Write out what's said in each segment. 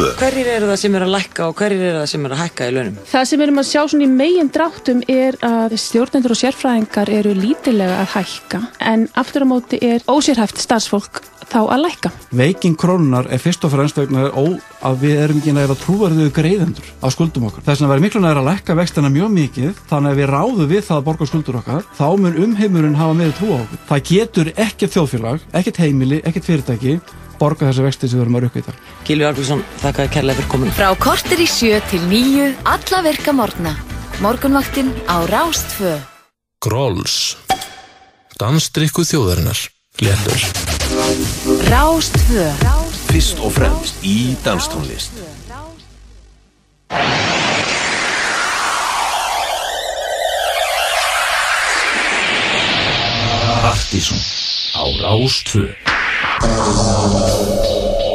Rástvö Hverjir eru það sem er að lækka og hverjir eru það sem er að hækka í launum? Það sem erum að sjá svona í megin dráttum er að stjórnendur og sérfræðingar eru lítilega að hækka en aftur á móti er ósérhæft starfsfólk þá að lækka. Veiking krónunar er fyrst og fremst vegna að við erum ekki næra trúverðuðu greiðendur á skuldum okkar. Þess að vera miklu næra að lækka vextina mjög mikið þannig að við ráðum við það að borga skuldur okkar þá mun umheimurinn hafa meiri trú á okkur. Það getur ekkert þjóðfélag, ekkert heimili, ekkert fyrirtæki borga þessi vexti sem við erum að rukka í dag. Gilvi Argrísson, þakka þér kærlega fyrir komin. Frá kortir í sjö til nýju, alla virka morgna. Morgunvaktin á Rástfö. Gróls. Danstrykku þjóðarinnar. Léttur. Rástfö. Fyrst og fremst í danstónlist Partíson. Á Rástvö. Allah'a emanet olun.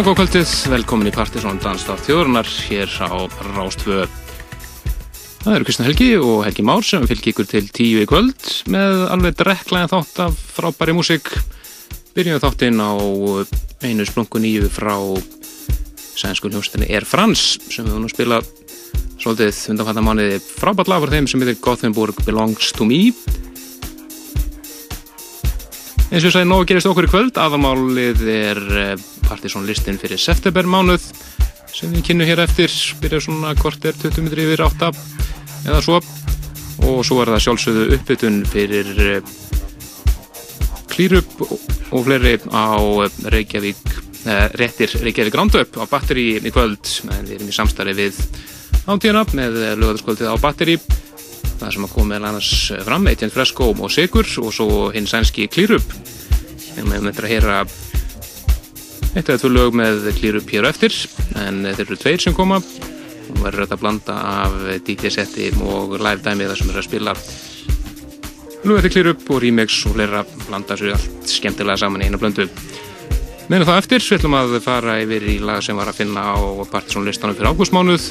Nángókvöldið, velkomin í Partisón Danstátt þjóðurnar hér á Rástfö. Það eru Kristján Helgi og Helgi Már sem fylgir ykkur til tíu í kvöld með alveg drekklæðin þátt af frábæri músik. Byrjum þáttinn á einu splungu nýju frá sænsku hljómsveitinni Air France sem við að spila svolítið undanfæta mánuði frábært lag fyrir þeim sem heitir Gothenburg Belongs to Me. Eins og ég sagði, nógu gerist okkur í kvöld. Aðamálið er Partisón listin fyrir september mánuð sem við kynum hér eftir. Byrjar svona hvort er 20 metri yfir 8 eða svo. Og svo er það sjálfsögðu uppbytun fyrir klýrup og fleiri á Reykjavík, eh, réttir Reykjavík Roundup á batteri í kvöld. En við erum í samstarfi við átíðana með lögadaskvöldið á batteri það sem að koma meðal annars fram Eitjent Fresco og Sigur og svo hinn sænski Klírup en við möndum að heyra Eitt eða tvö lög með klíru pér eftir en þeir eru tveir sem koma. Og verður þetta blanda af DJ-setti og live dæmi þar sem er að spila. Lög eftir klíru og remix og fleira blanda svo allt skemmtilega saman í einu blöndu. Meðan þá eftir við ætlum að fara yfir í lag sem var að finna á partysónlistanum fyrir ágústmánuð.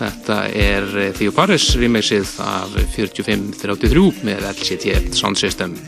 Þetta er Theo Paris remixið af 4533 með LCT Sound System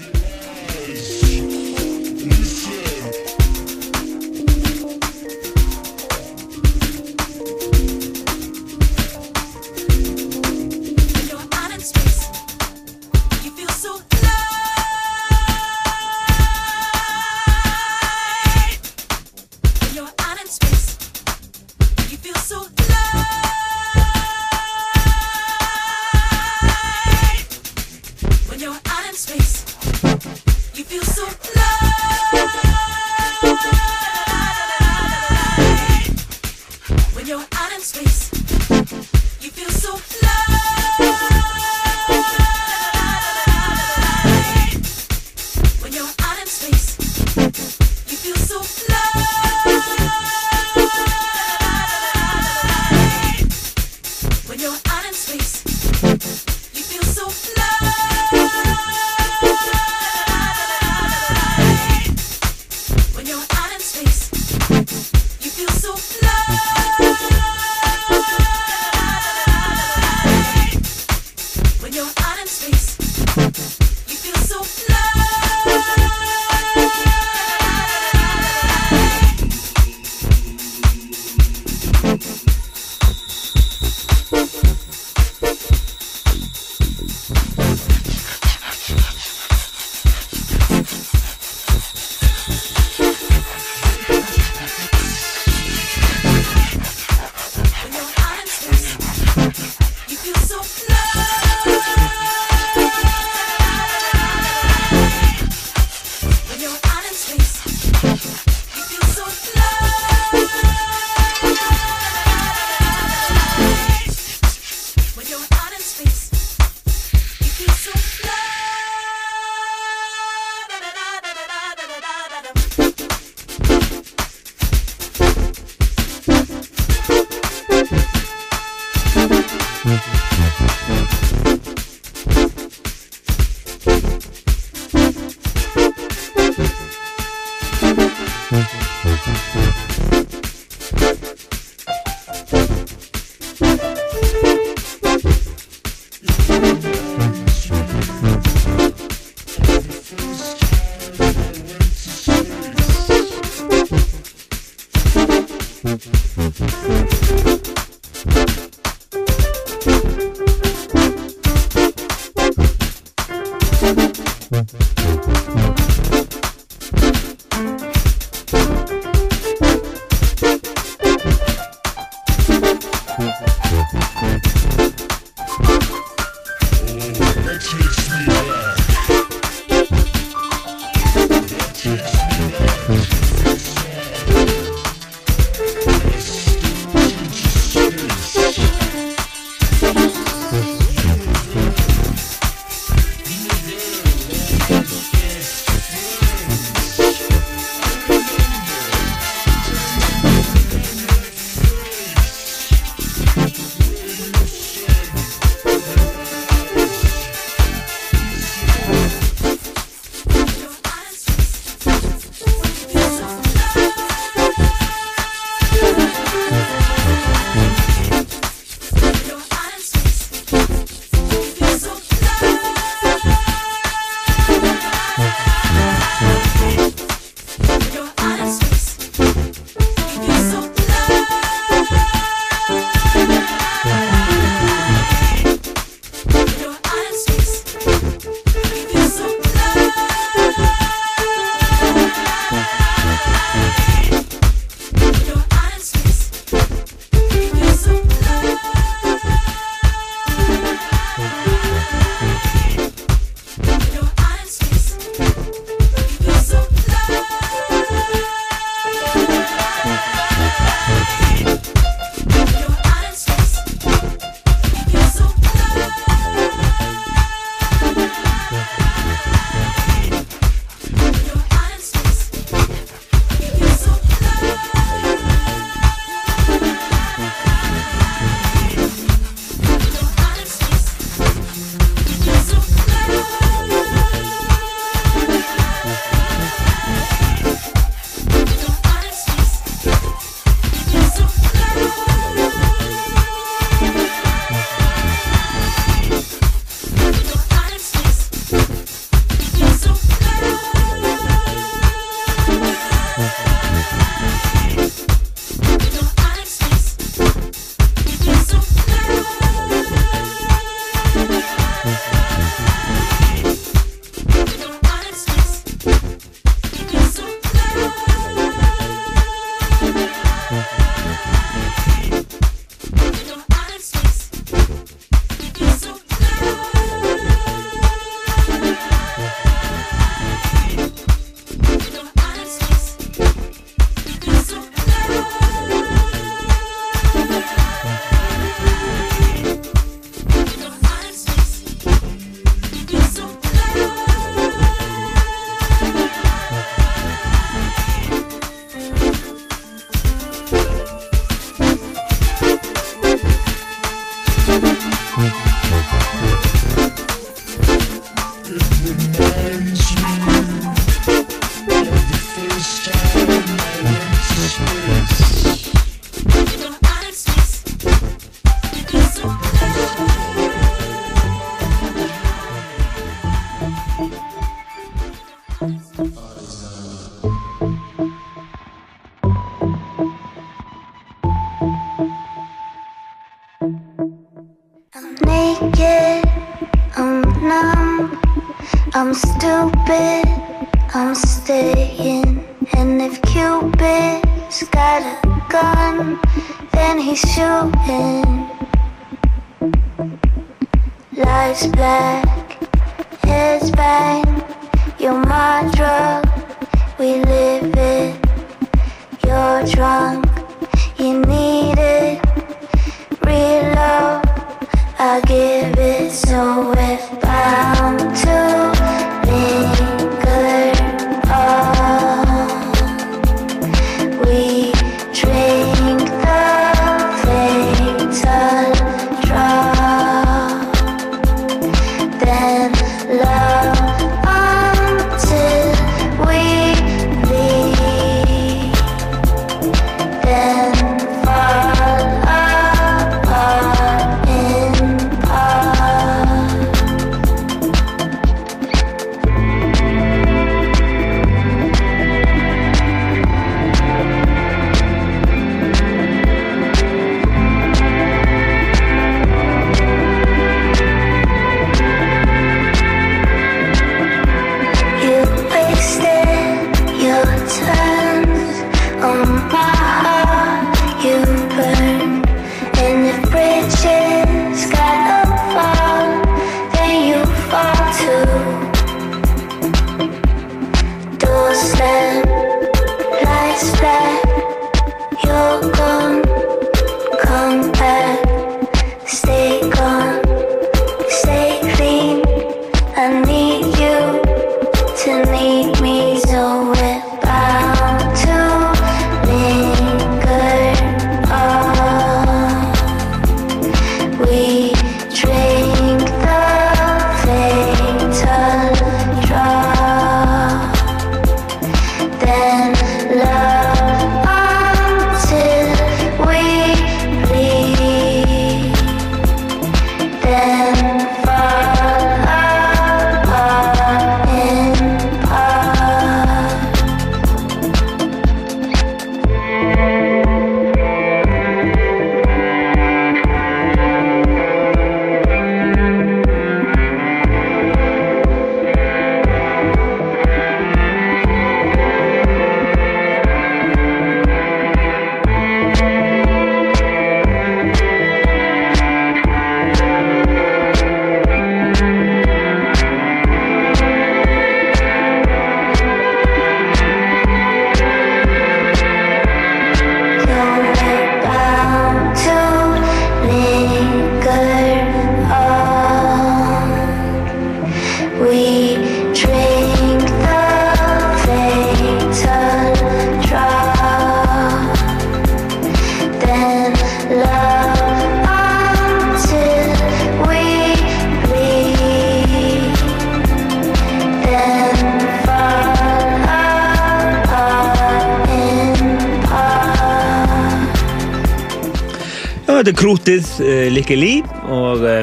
Likki Lý og uh,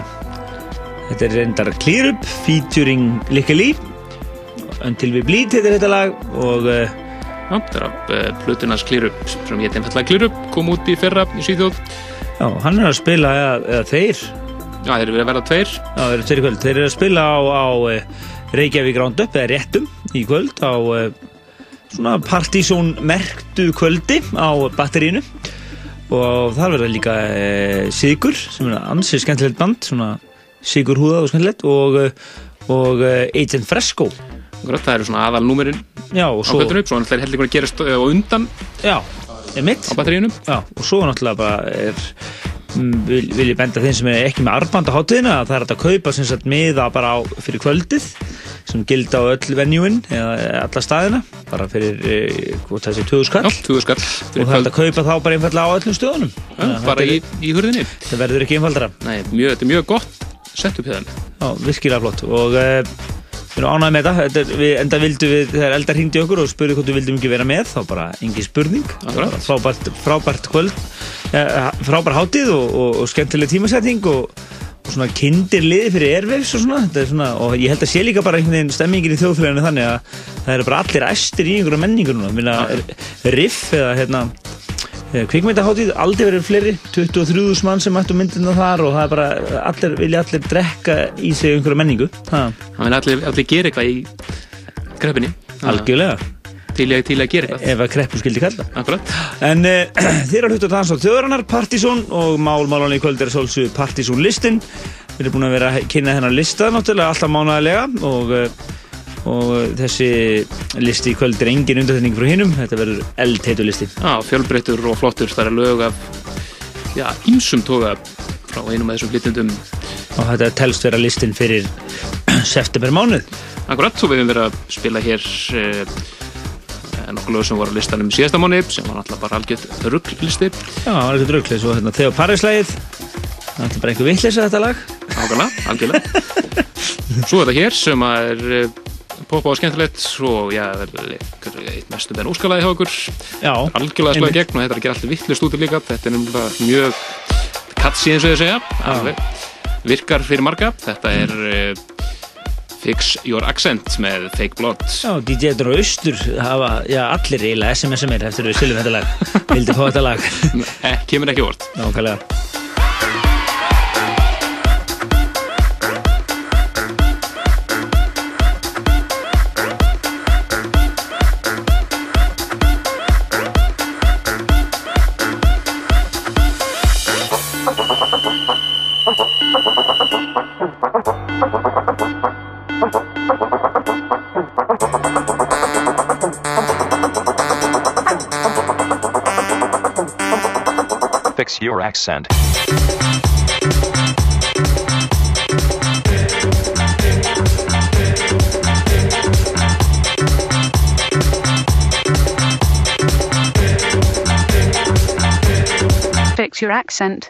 þetta er reyndar Clear Up featuring Likki Lý Until We Bleed heitir þetta lag og uh, Já, þetta er af uh, Plutunas Clearup sem ég einfallega Clearup kom út í fyrra í Svíþjóð. Já, hann er að spila eða, eða þeir, Já, þeir eru að verða tveir. Já, þeir eru tveir í kvöld. Þeir eru að spila á, á Reykjavík Roundup eða réttum í kvöld á svona partysón merktu kvöldi á batterínu og þar verða líka uh, Sigur sem er ansið skemmtilegt band svona Sigur húða og skemmtilegt og, uh, og uh, Agent Fresco. Það eru svona aðal númerinn á svo kvöldinu Svo hann ætlar heldur að gerast á undan. Já, er mitt já, og svo náttúrulega bara er mm, vil, vil ég benda þeim sem er ekki með armband á hátíðina að það er að kaupa sem sagt miða bara á, fyrir kvöldið sem gilda á öll venjúin eða alla staðina bara fyrir eh, hvort þessi töðu skall Já, túðu skall og það er að kaupa þá bara einfallega á öllum stöðunum. Já, bara í, í hurðinni. það verður ekki einfaldara. Nei, mjög, þetta er mjög gott sett upp þeim. Já, virkilega flott. Og uh, við erum ánægði með þetta, er, við, enda vildu við þegar eldar hringdi okkur og spurði hvort við vildum ekki vera með þá bara engin spurning. Frábært, frábært kvöld. Ja, frábær hátíð og, og, og skemmtileg tímasetting og svona kindir liði fyrir erfefs og svona, þetta er svona og ég held að sé líka bara einhvern veginn stemmingin í þjóðfélaginu þannig að það eru bara allir æstir í einhverja menningu núna. Minna, riff eða hérna kvikmyndaháttíð, aldrei verið fleiri 23.000 mann sem mættu myndina þar og það er bara, allir, vilja allir drekka í sig einhverja menningu. Ha, Það vil allir, allir gera eitthvað í kreppinni algjörlega, til að, til að gera eitthvað. Ef að kreppu skildi kalla. Akkurat. En uh, þið eru að hluta að dansa á þjóðarannar Partizón og málmálan í kvöld er svolsug Partizón listin Við erum búin að vera að kynna þennan lista náttúrulega alltaf mánaðarlega og, uh, og uh, þessi listi í kvöld er engin undarþenning frá hinnum þetta verður eldheitu listi. Fjölbreyttur og flottur. Er lög af Já, ýmsum toga frá einum af þessum flytjendum. Og þetta telst vera listin fyrir september mánuð Akkurat, og við höfum verið að spila hér eh, nokkuð lög sem voru á listanum í síðasta mánu sem var náttúrulega bara algjört rugglisti. Já, eitthvað drauglis og hérna, þegar Paríslægið það er alltaf bara einhver vittleysa þetta lag. Ákvæmlega, algjörlega. Svo er þetta hér sem að er eh, poppa og skemmtilegt. Og já, það er mestu benn óskalaði hjá okkur. Já, algjörlega einmitt. gegn og þetta er að gera allir vittlust út líka. Þetta er nefnilega mjög katsi eins og þið segja. Virkar fyrir marga. Þetta er uh, Fix Your Accent með Fake Blood. Já, DJ Dró Austur hafa, já, allir eiginlega SMS sem er eftir við spilum þetta lag. Vildi fá þetta lag. Eh, kemur ekki vort Nákvæmlega Your accent. Fix your accent.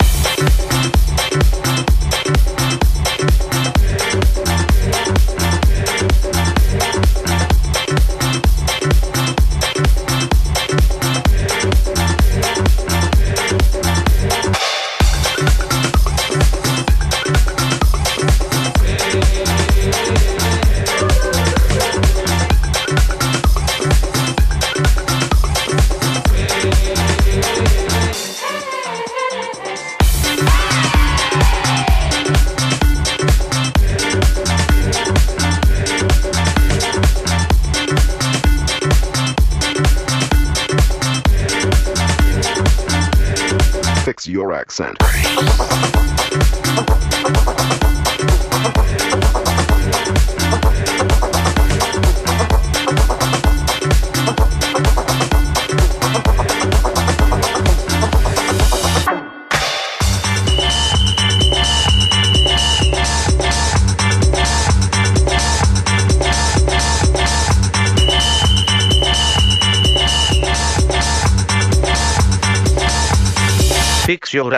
Accent. Fix your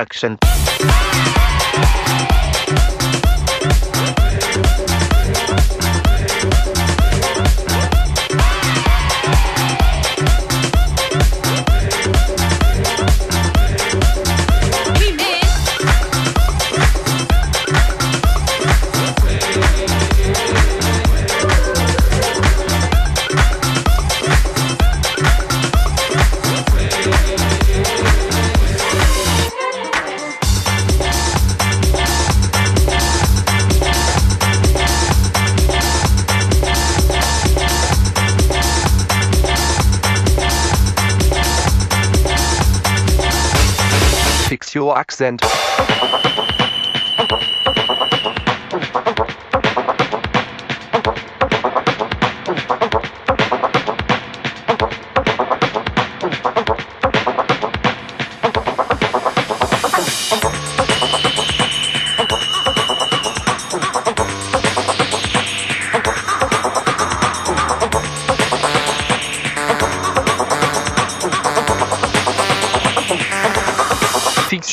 accent.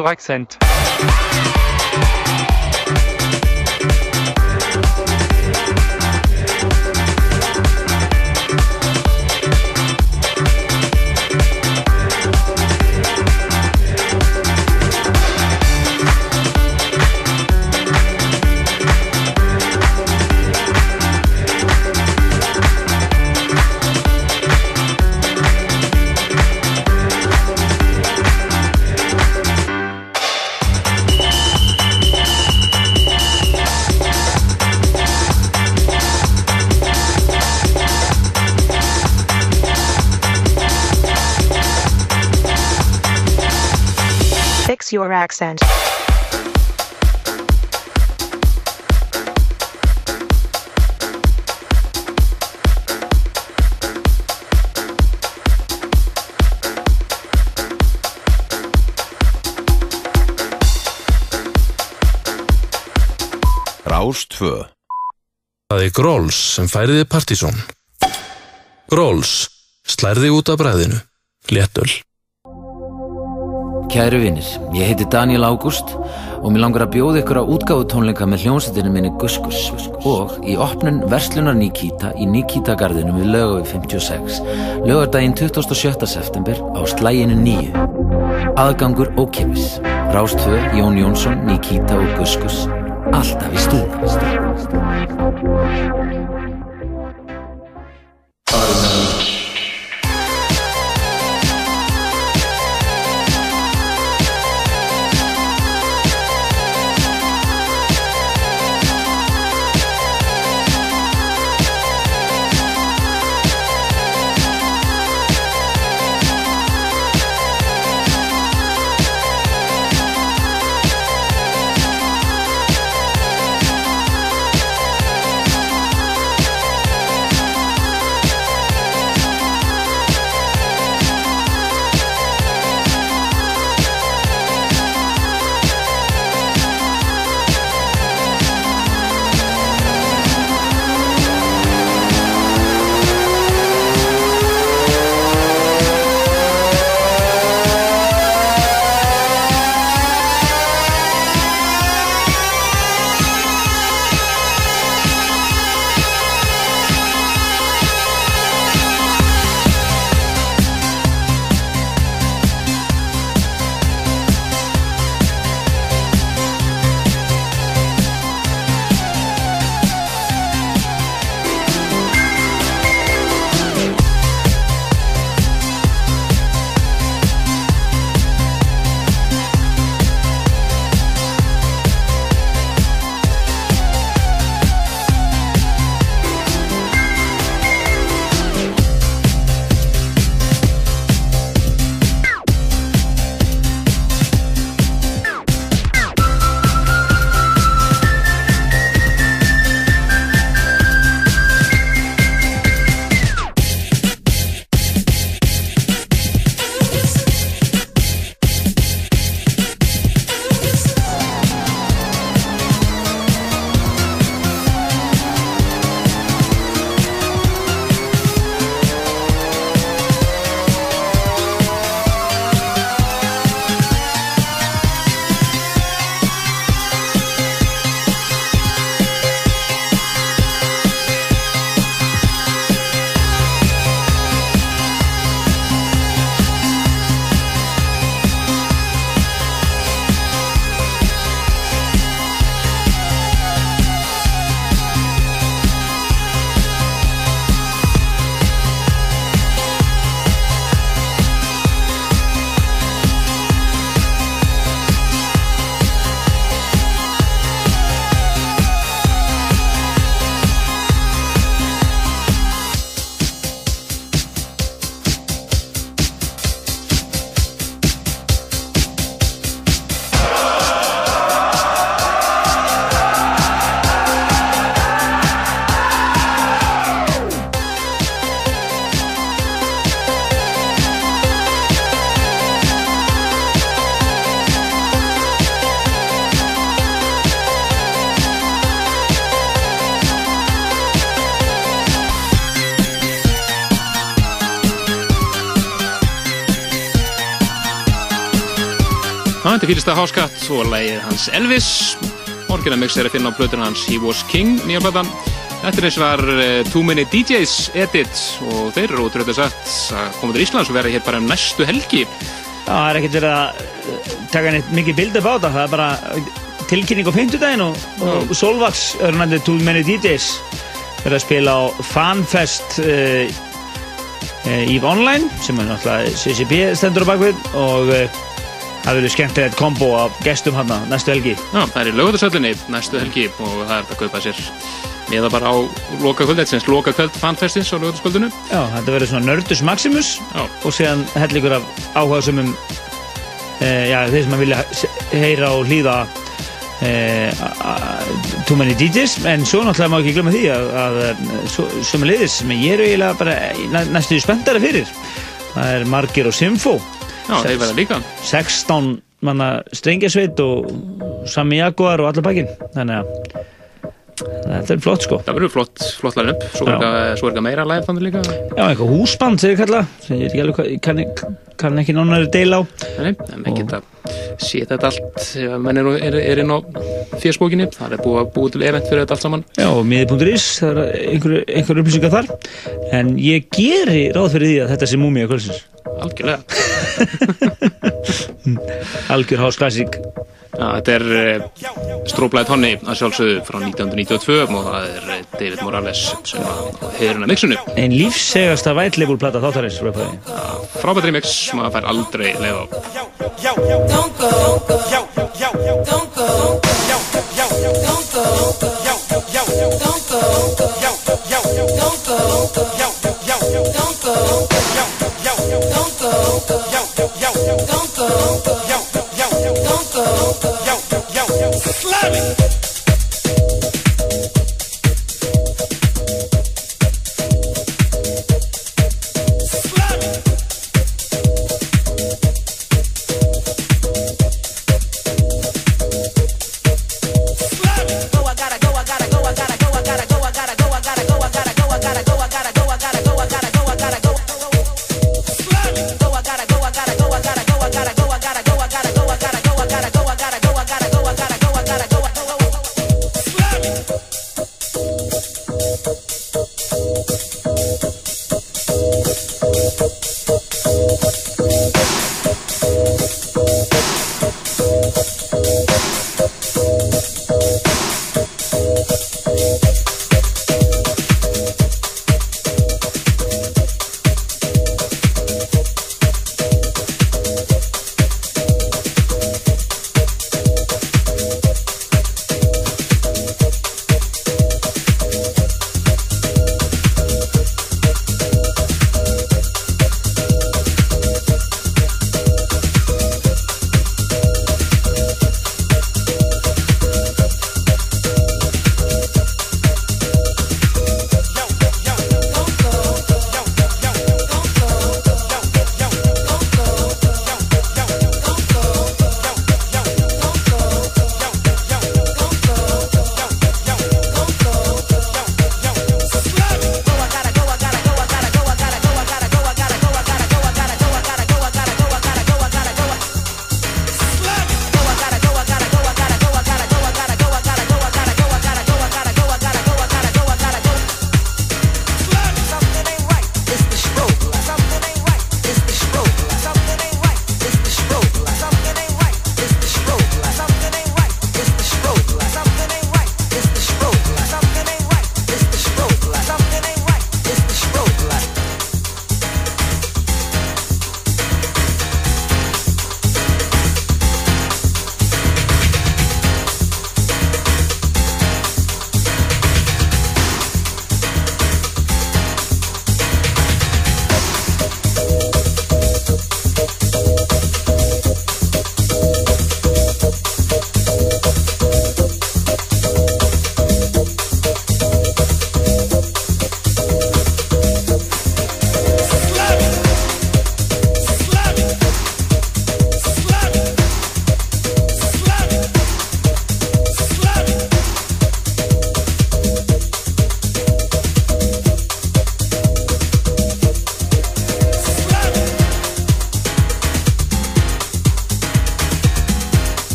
Fix your accent. Your accent. Fix your accent. Rás 2 Það er Gróls sem færiði Partíson. Gróls, slærði út af bræðinu. Léttöl. Kæru vinnir, ég heiti Daniel Ágúst og mér langar að bjóða ykkur á útgáfu tónleika með hljómsveitinu minni Guskus og í opnun Verslunar Nikita í Nikita gardinu við lögavi 56 lögardaginn 27. september á slæginu 9 Aðgangur ókipis Rástvö, Jón Jónsson, Nikita og Guskus Alltaf í stúð Það þetta fýlista háskatt og lægið hans Elvis. Orginal mix er að finna á plötun hans He Was King, nýja platan. Þetta er eins og var uh, Too Many DJs edit og þeir eru ótrúlega sagt að koma til Íslands og vera hér bara um næstu helgi. Já, það er ekkert verið að uh, taka neitt mikið bildi upp á þetta, það er bara tilkynning á 50 daginn og, og Solvax, örnandi Too Many DJs verið að spila á Fanfest uh, uh, EVE Online sem er náttúrulega CCP stendur á bakvið og uh, það verður skemmtilegt kombo af gestum hann næstu helgi. Já, það er í lögutarsöllinni næstu helgi og það er að kaupa sér meða bara á loka kvöld, þetta er loka kvöld fanfestins á lögutarsköldinu Já, þetta verður svona Nördus Maximus Já. og síðan hellingur af áhuga sumum uh, já, þeir sem að vilja heyra og hlýða uh, Too Many DJs en svo náttúrulega má ekki glemma því að, að sömulegðis sem ég er eiginlega bara næ- næstu því spenntari fyrir það er Margir og Simfó Já, þeir verða líka. 16 manna strengjasveit og Sami Jaguar og allar bakinn þannig að þetta er flott sko. Það verður flott, flott line up Svo er eitthvað- meira live þannig líka. Já, eitthvað húsband segir kalla sem ég ekki kann, kann ekki nánari deila á. Nei, en menn geta séð þetta allt. Ef menn er, er, er inn á fjörsbókinni það er búið að búið til event fyrir þetta allt saman. Já, miði.is, það er einhver, einhver upplýsingar þar. En ég geri ráð fyrir því að þetta sé múmia kvöldsins Algjörlega. Algjör House Classic. Ja, Þetta er eh, stróplæði tónni að sjálfsögðu frá 1992 og það er eh, David Morales sem hefur hennar mixinu. Einn lífsegasta vætleifúlplata þáttarins ja, Frábært remix, maður fær aldrei leið á. Don't go, don't go Don't go, don't go.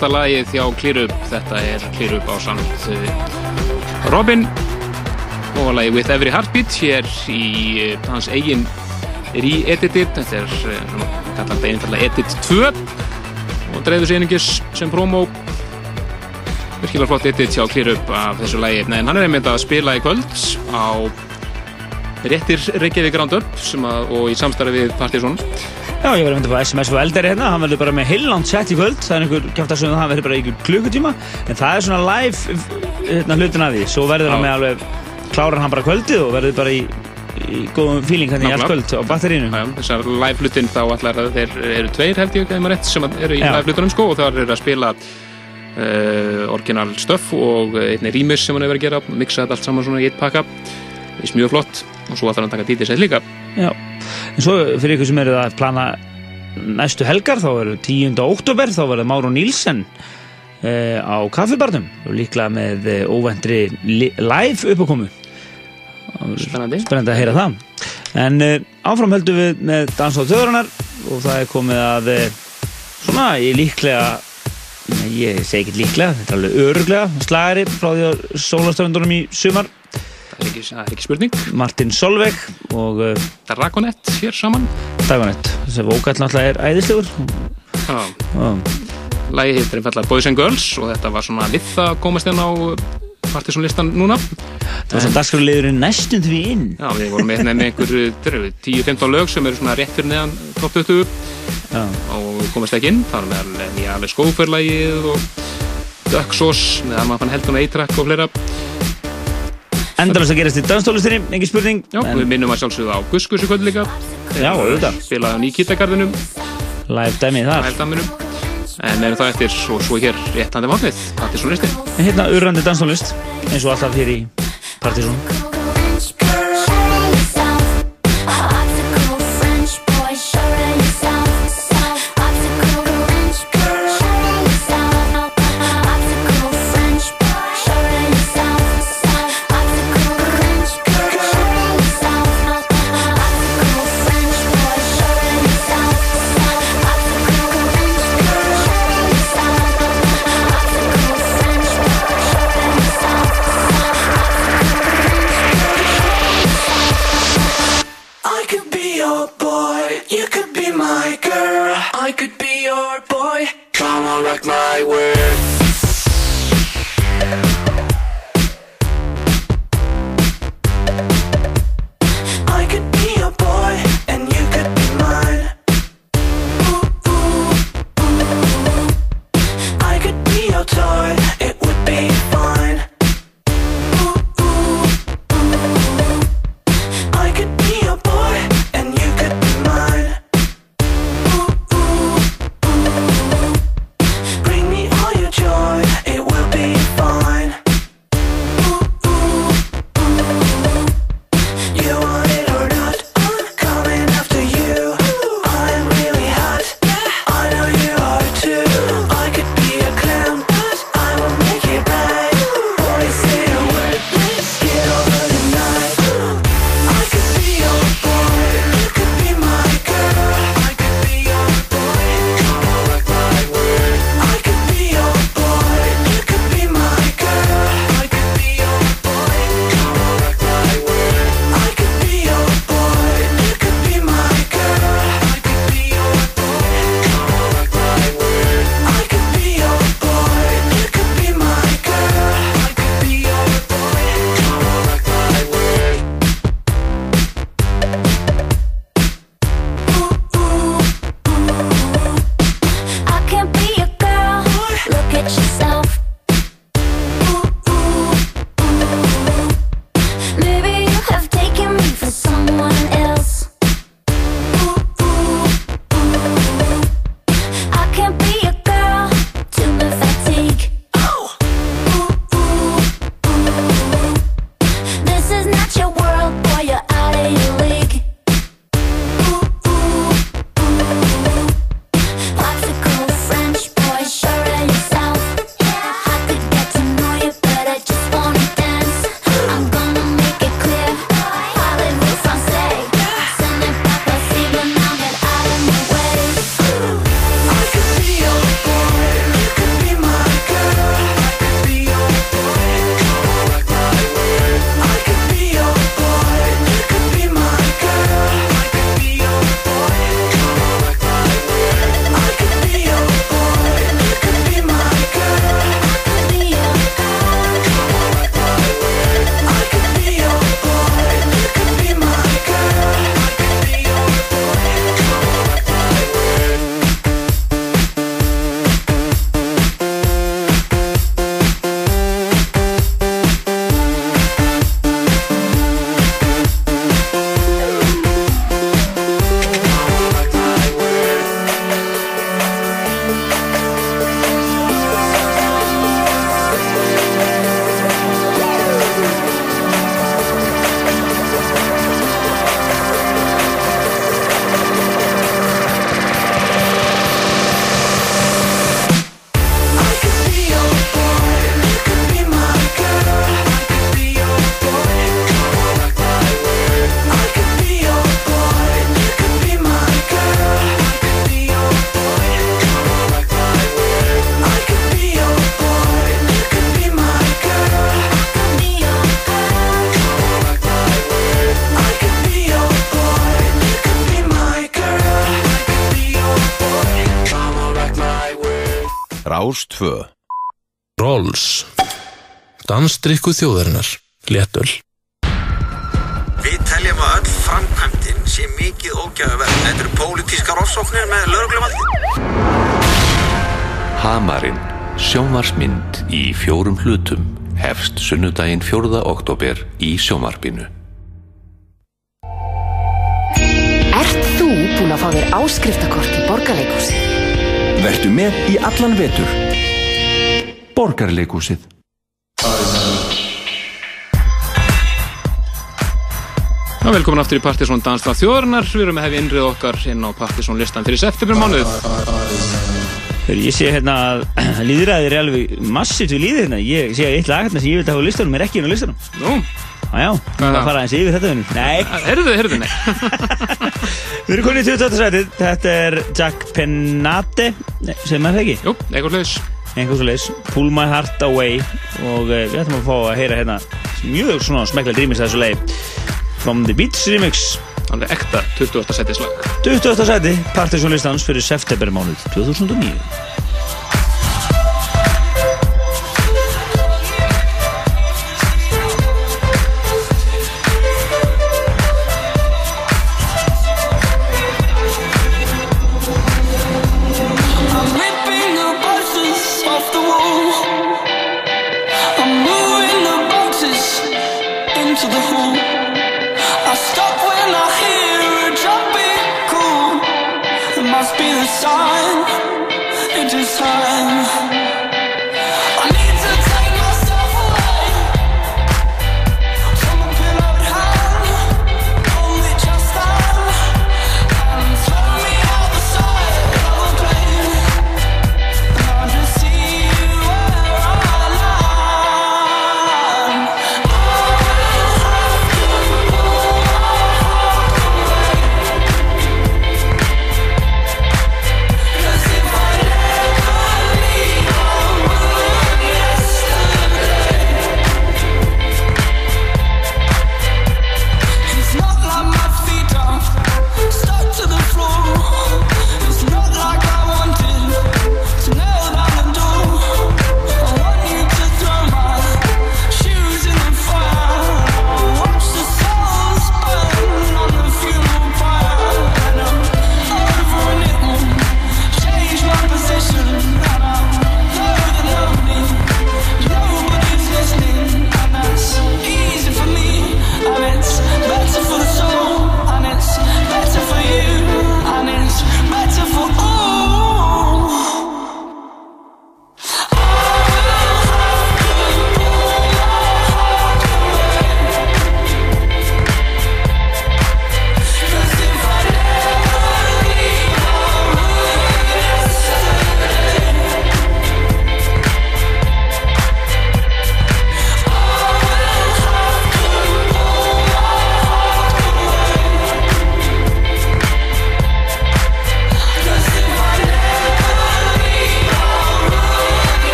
Þekktasta lagið hjá Clearup. Þetta er Clearup á samt Robin og lagið With Every Heartbeat hér í uh, hans eigin re-edited. Þetta er uh, kallar þetta einfallega Edit 2 og dreifðu sig einingis sem promo. Virkilega flott edit hjá Clearup af þessu lagi. En hann er einmitt að spila í kvöld á réttir Reykjavík Roundup og í samstarfi við Partizón. Já, ég var að mynda á SMS og eldari hérna, hann verður bara með heiland sett í kvöld, það er einhver kæft að það verður bara í klukkutíma, en það er svona live hérna, hlutin af því, svo verður hann með alveg, klárar hann bara kvöldið og verður bara í, í góðum feeling hann í allt kvöld á batterínu. Já, þessar live hlutin þá allar þeir eru tveir held ég, eða maður rétt, sem eru í Já. live hlutunum sko og það eru að spila uh, orginal stöff og einni rýmis sem hann hefur verið að gera, mixa þetta allt saman svona í eitt pakka, það er mjög flott og svo ætlar hann að taka DJ set líka. En svo fyrir ykkur sem eru að plana næstu helgar, þá eru 10. oktober, þá verður Máru Nílsen uh, á kaffibarnum og líklega með uh, óvendri li- live uppákomu. Spennandi. Spennandi að heyra það. En uh, áfram höldum við með Dans á þjóðurinnar og það er komið að uh, svona, ég líklega ég segi ekki líklega, þetta er alveg öruglega slagari frá því að sólastöfundunum í sumar ekki, ekki spurning. Martin Solveig og uh, Dragonett hér saman. Dragonett, þessi vókall náttúrulega er æðislegur Já. Lagi heitir einfallega Boys and Girls og þetta var svona við það komast inn á Partizón listan núna. Það var svona dagskrarliðurinn næstum því inn Já, við vorum með, með einhver þeir eru 10-15 lög sem eru svona rétt fyrir neðan top 20 Já. og komast ekki inn, það er meðal nýja alveg skóferlægið og með að maður fann heldun A-track og fleira Endalast að gerast í danstólistinni, engin spurning. Já, við minnum að sjálfsögðu á Guskus í kvöld líka. Já, auðvitað. Spilaði á Nikita-garðinum Live dæmið þar. Live-dæminum En meðan það eftir og svo hér réttandi málið? Það er svo listi En hérna urrandi danstólist eins og alltaf hér í Partizón Dansdrykku þjóðarinnar Léttöl Við teljum að öll framkvæmdin sé mikið ógæðuverð. Þetta eru pólitískar ofsóknir með lögreglumaldi. Hamarinn, sjónvarsmynd í fjórum hlutum, hefst sunnudaginn 4. oktober í sjónvarpinu. Ert þú búinn að fá þér áskriftakort í borgarleikúsi? Vertu með í allan vetur. Borgarleikúsið. Velkomin aftur í Partisón Dansstað þjóðarinnar. Við erum að hefja innrið okkar inn á Partisón listan fyrir september mánuð. Þegar ég sé hérna að líðræðir er alveg massivt við líðið hérna. Ég sé að eitt lag hérna sem ég vil hafa á listanum er ekki inn á listanum. Nú? Já, já, við erum að fara eins yfir þetta vinnur. Nei. Herðu, herðu, nei. Við erum konið í 28. sætið. Þetta er Jack Pennate, sem er það ekki? Jú, eitthvað hlutis. Eitthvað svo leiðis. Pull My Heart Away og uh, við ætlum að fá að heyra hérna mjög svona smekla drýmis að þessu leið. From the Beats remix. Alveg ekta 28. sætið slag. 28. sæti, Partiðsson listans fyrir september mánuð 2009.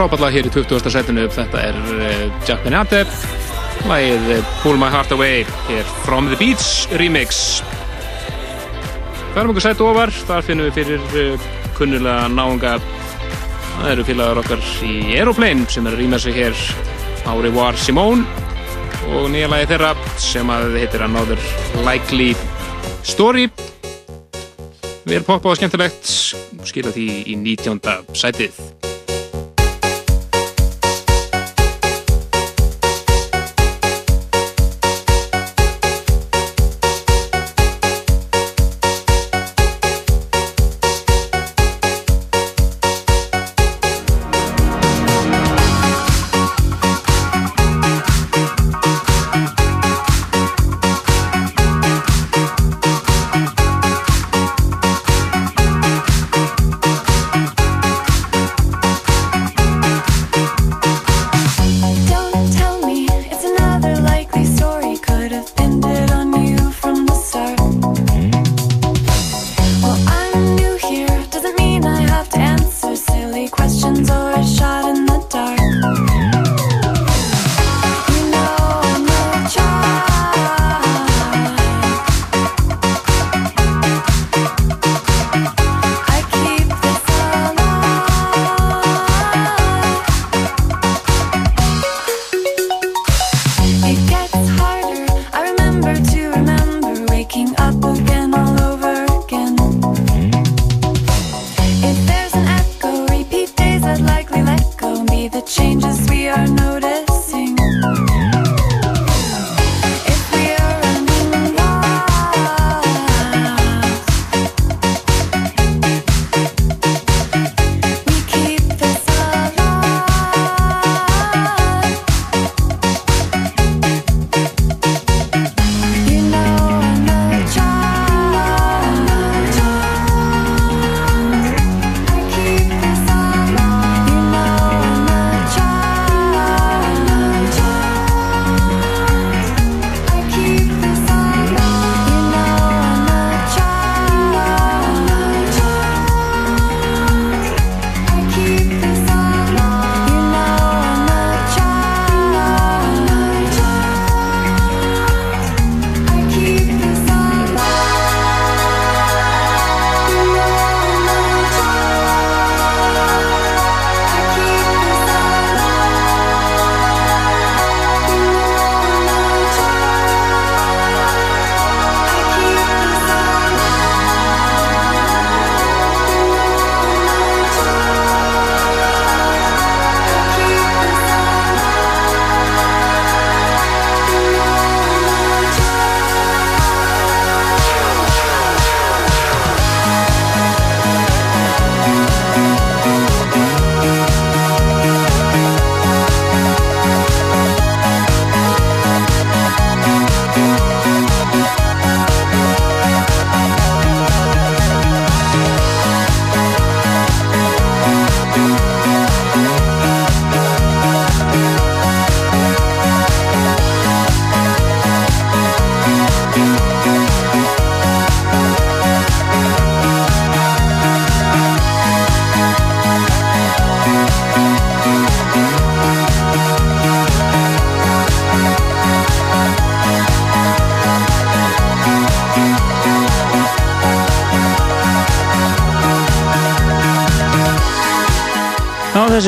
frábært lag hér í 20. setinu. Þetta er uh, Jack Benate, lagið eh, Pull My Heart Away, hér From the Beach remix. Færum okkur sætt ofar, þar finnum við fyrir uh, kunnulega náunga. Það eru félagar okkar í Aeroplane sem er að rýma sig hér á Revoir Simone og nýja lagi þeirra sem að heitir Another Likely Story. Vel poppa og skemmtilegt, skila því í 19. sætið.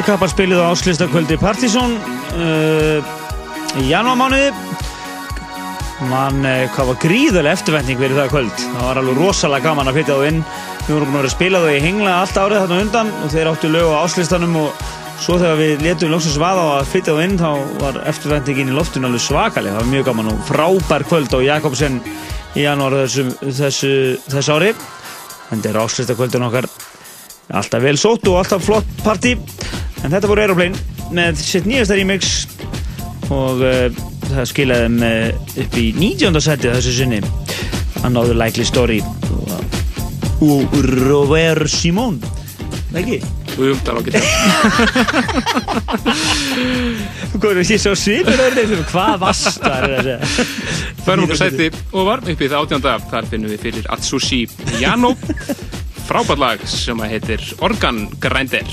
Já, þessi kappar spilið á áslistakvöldi Partizón uh, í janúarmánuði. Man, uh, hvað var gríðarlega eftirvænting verið það kvöld. Það var alveg rosalega gaman að flytja þá inn. Við vorum búin að spila þau í hengla allt árið þarna undan og þeir áttu lög á áslistanum og svo þegar við letum lóksins vaða á að flytja þá inn þá var eftirvæntingin í loftinu alveg svakalega. Það var mjög gaman og frábær kvöld á Jakobsen í janúar þessu, þessu, þessu ári. Þetta er áslistakvöldin okkar alltaf vel sótt og alltaf flott partí en þetta voru Aeroplane með sitt nýjasta remix og uh, það skilaði þeim uh, upp í 19. seti þessu sinni. Another Likely Story. Og Robert Simon. Ekki? Jú, það er ágætt. Hvað er þessi svo svipur hvað vastar Færum okkur sæti ofar upp í það átjönda þar finnum við fyrir Atsushi Yano frábært lag sem að heitir Organ Grinder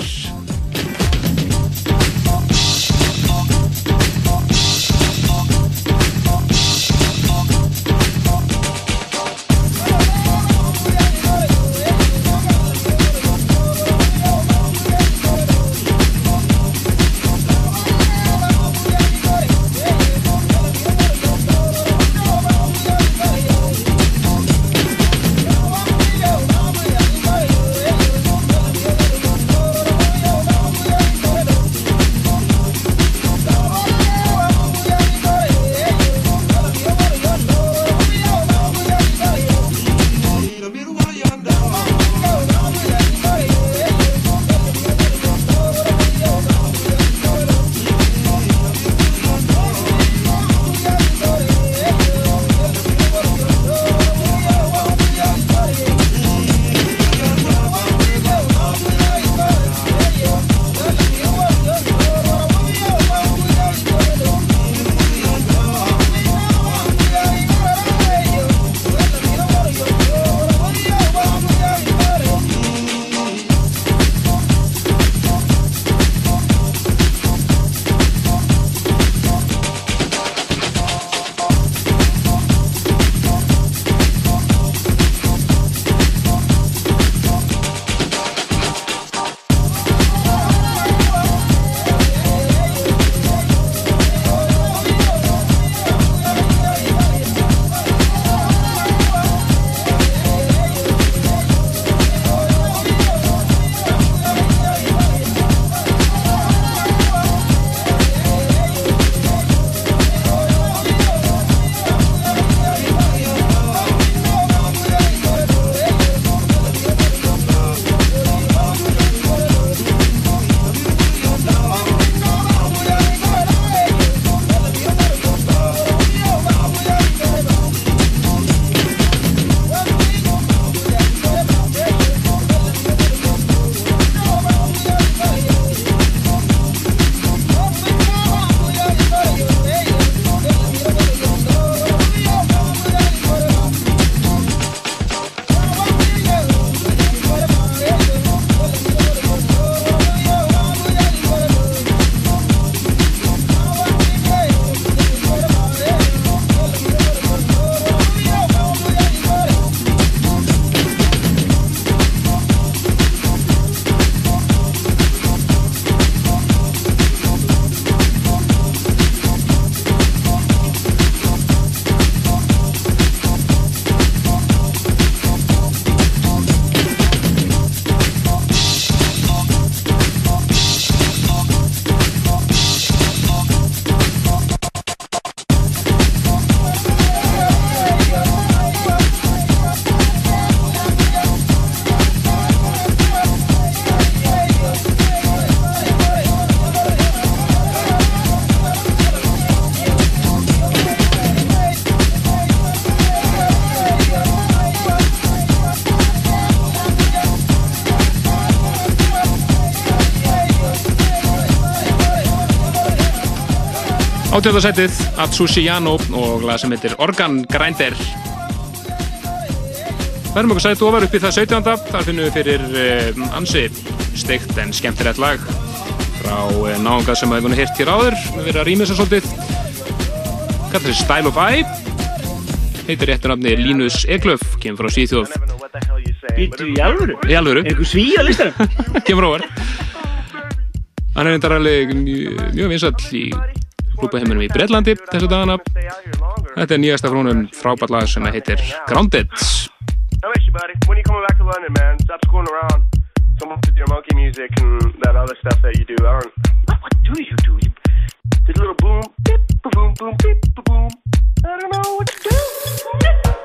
Átjóðarsætið Atsushi Yano og lag sem heitir Organ Grinder Verðum okkur sætið ofar upp í það 17. Þar finnum við fyrir uh, ansi steikt en skemmtilegt lag frá uh, náunga sem við hefum hirt hér áður við verðum að rýma þess að svolítið kallar þessi Style of Eye heitir réttur nafni Linus Eglöf kemur frá Svíþjóð Býttu í alvöru? í alvöru Er eitthvað sví á listanum? kemur óvar hann er reyndar alveg mjög, mjög vinsall í klúpaheiminum í Breitlandi þessu dagana þetta er nýjasta frá honum frábært lag sem heitir Grounded you, you and you. I you? You. I don't know what to do.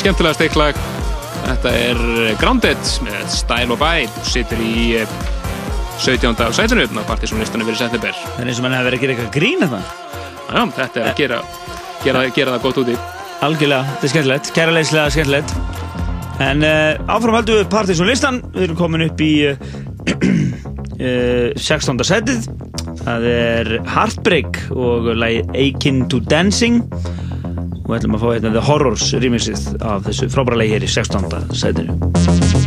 Það var skemmtilega steiklag. Þetta er Grounded með Style of Eye. Sittur í eh, 17. sætinu á partysónlistanum fyrir September. Það er eins og mann hefur verið að gera eitthvað grín þetta. Já, þetta er að gera, gera, gera það gott úti. Algjörlega, þetta er skemmtilegt. Kæra leyslega skemmtilegt. En uh, áfram heldum við partysónlistan. Við erum komin upp í uh, uh, 16. setið. Það er Heartbreak og lagi Akin to Dancing. Og ætlum að fá hérna The Horrors remixið af þessu frábæra lagi hér í 16. setinu.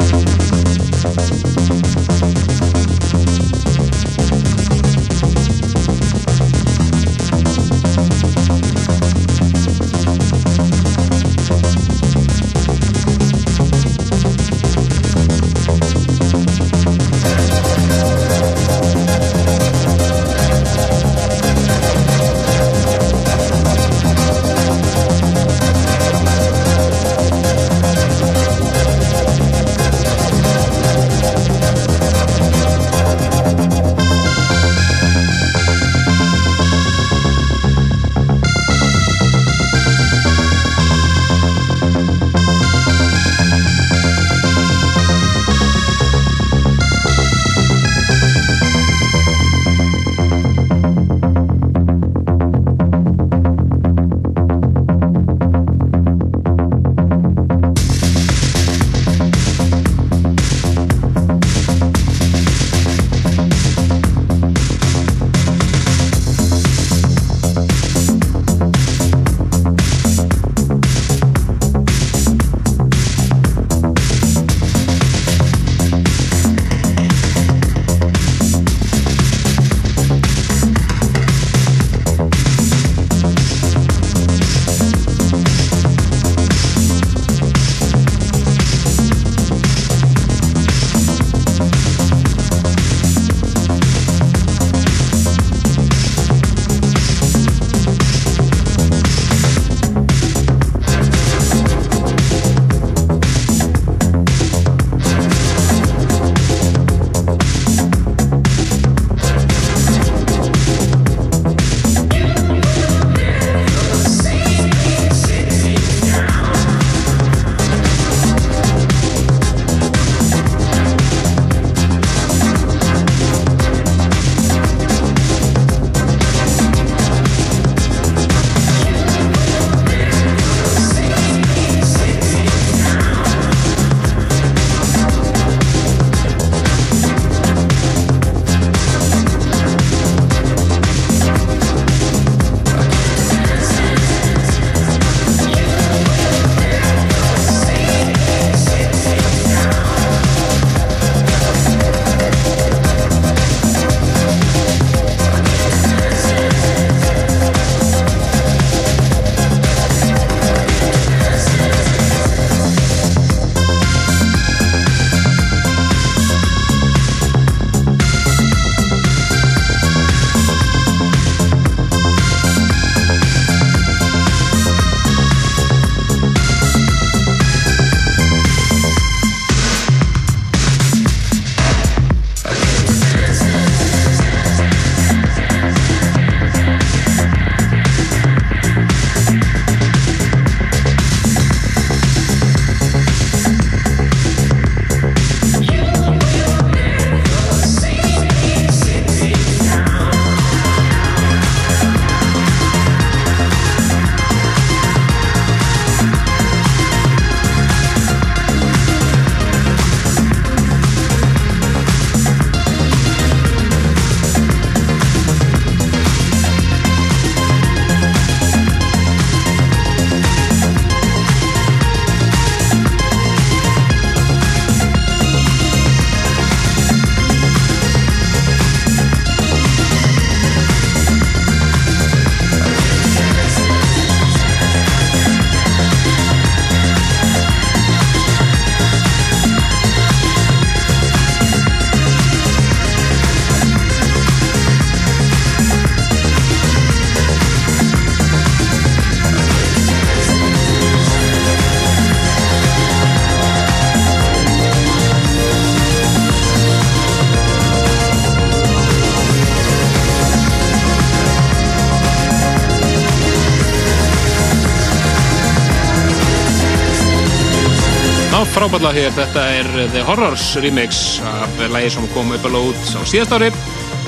Frábæðla hér, þetta er The Horrors remix af lægi sem kom upp að lót á síðast ári.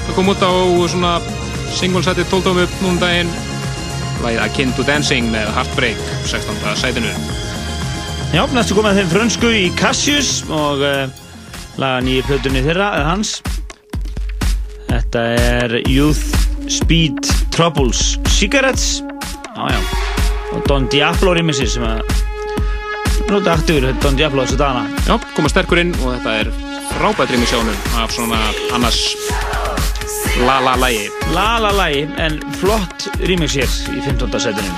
Það kom út á svona singlesæti 12 upp núna daginn. Lægið Akin to Dancing með Heartbreak, 16. sætinu. Já, næstu komið þeim frönsku í Cassius og uh, laga nýju plötunni þeirra, eða hans. Þetta er Youth Speed Troubles Cigarettes. Já, já. Og Don Diablo remixi sem að nota aktífur Don Diablo þessu dana. Já, koma sterkur inn og þetta er frábært remixjónum af svona annars la-la-lægi. La-la-lægi, en flott remix hér í 15. setinu.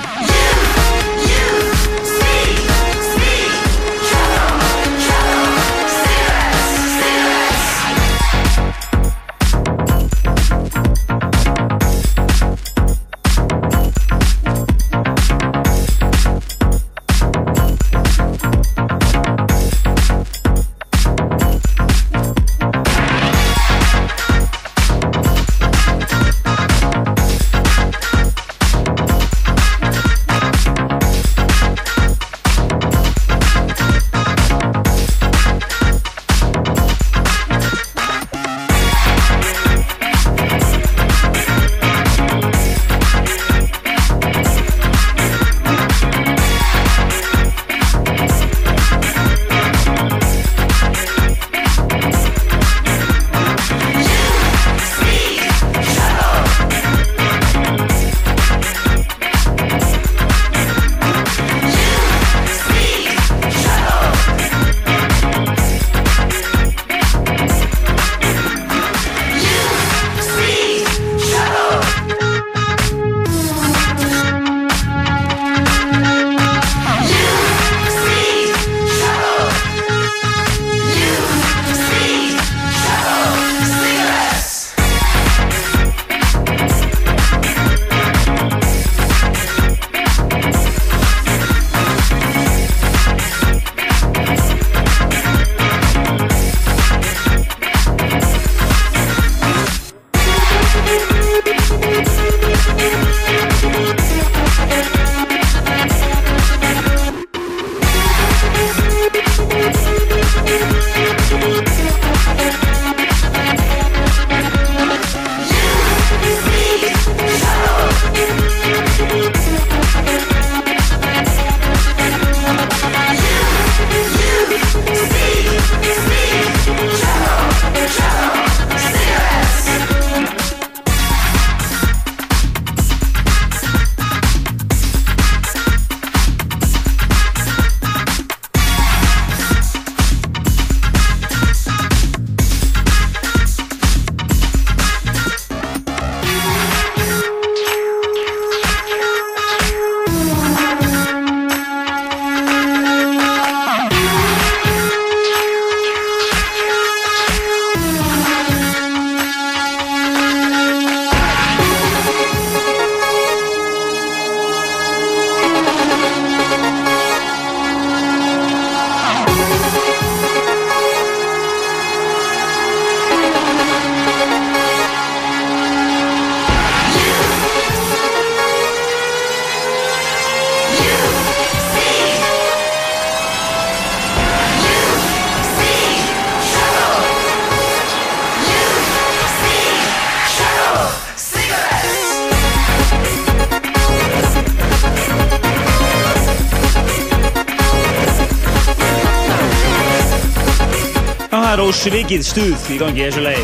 Ósvikið stuð í gangi í þessu lagi.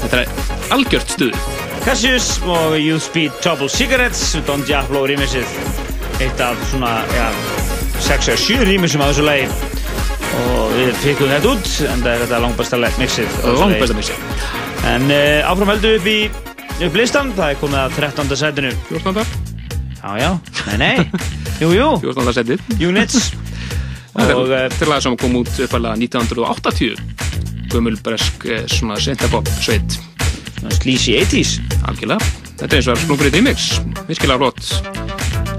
Þetta er algjört stuð. Cassius og Youth Speed Trouble Cigarettes, Don Diablo rýmisið. Eitt af svona, já, 6-7 rýmisum á þessu lagi. Og við fikkum þetta út, en það er þetta langbæsta mixið. Langbæsta mixið. En uh, áfram heldur upp í upp listan, það er komið að 13. setinu. 14. Já, já, nei, nei. Jú, jú. 14. setið. Units. Þetta Og, er til lag sem kom út uppalega 1980 Gömul bresk eh, svona synthpop sveit. Sleazy 80s Algjörlega. Þetta er eins og að splungur í remix. Virkilega flott.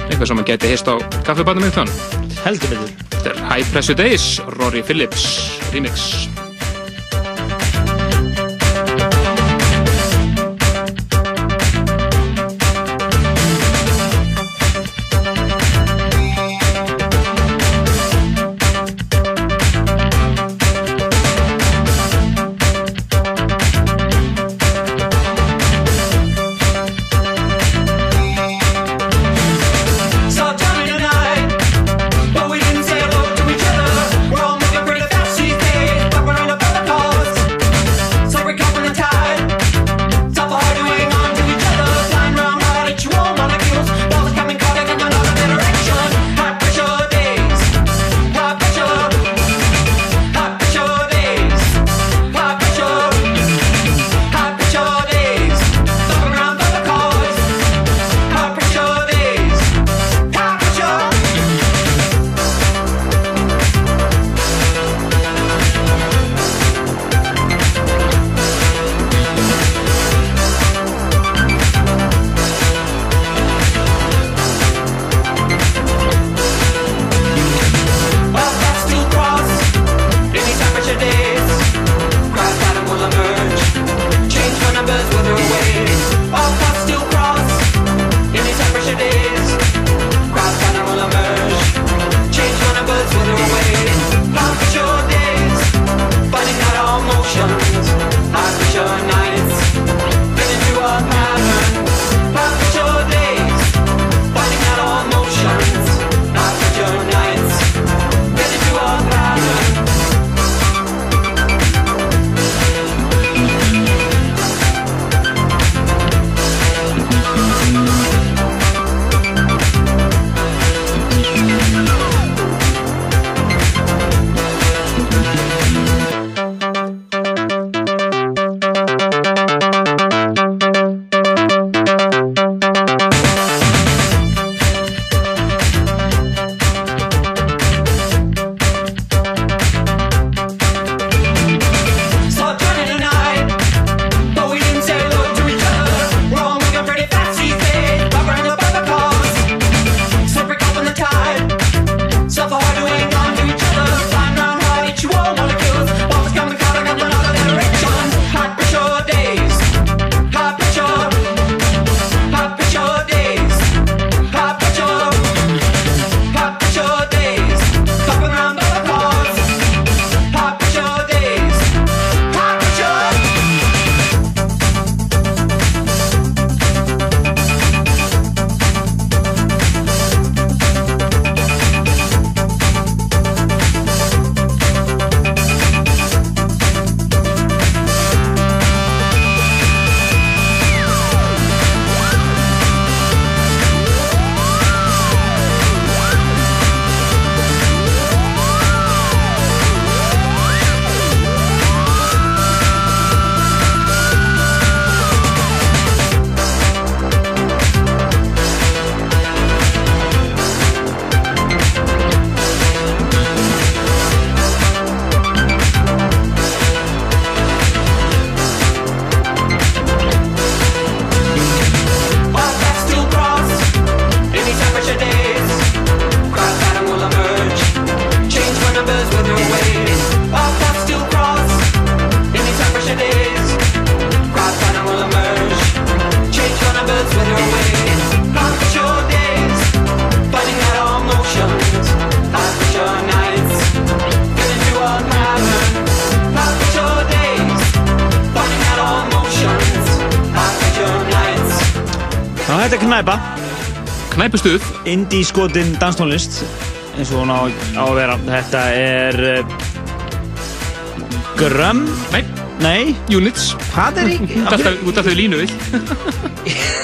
Eitthvað sem að geti heist á kaffibarnum eitt þann Heldur betur. Þetta er High Pressure Days Rory Phillips remix Indie skotin danstónlist. Eins og hún á, á að vera. Þetta er uh, Grömm? Nei. Nei. Units. Hvað er í? Út af þau línu við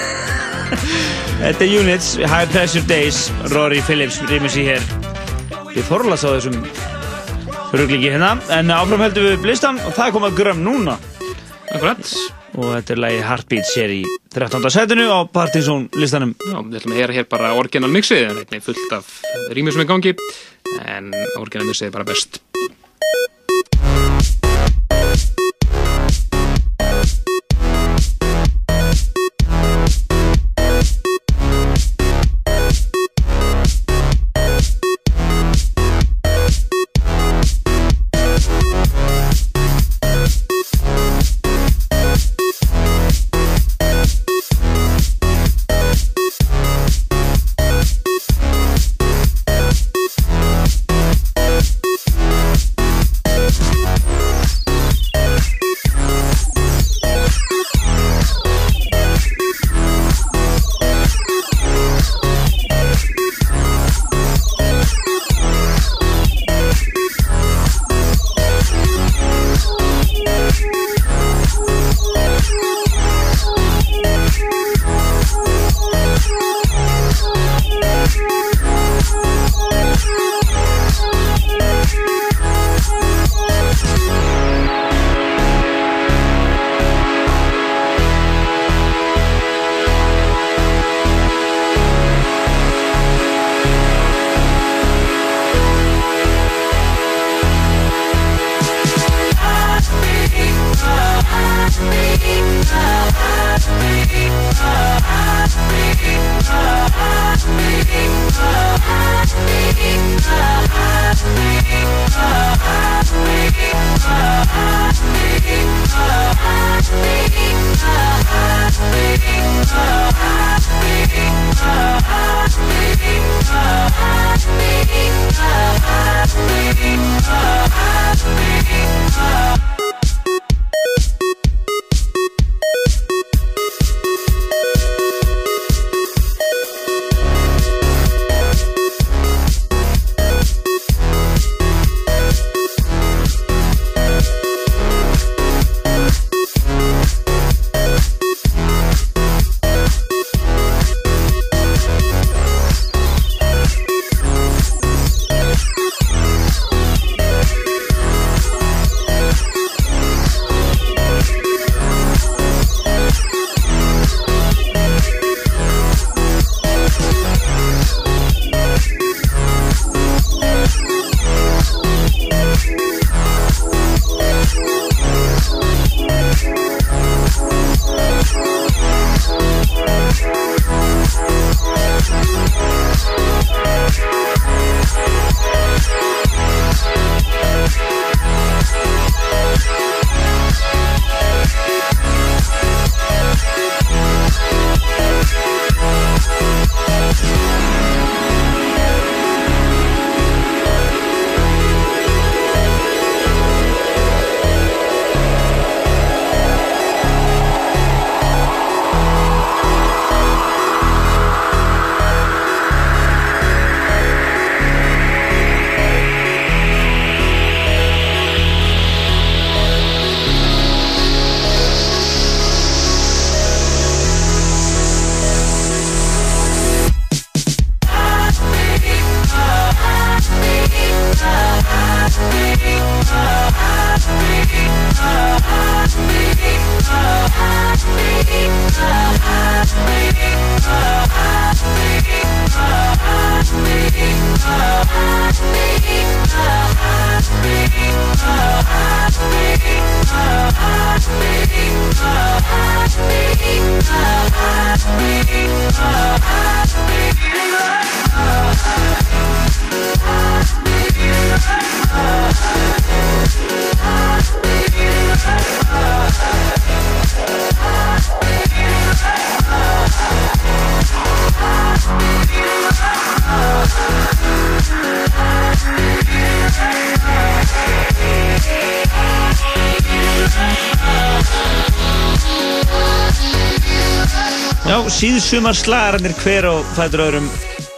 Þetta er Units, High Pressure Days Rory Phillips rýmur sér hér. Við forlas á þessum ruglingi hérna. En áfram heldum við blistan og það er komað grömm núna. Akkurat Og þetta er lagi Heartbeats hér í 13. setinu á Partisan listanum Já, við ætlum að heyra hér bara orginal mixið en einnig fullt af rýmur sem er gangi en orginal mixið er bara best síðsumar slagararnir hver og fætur öðrum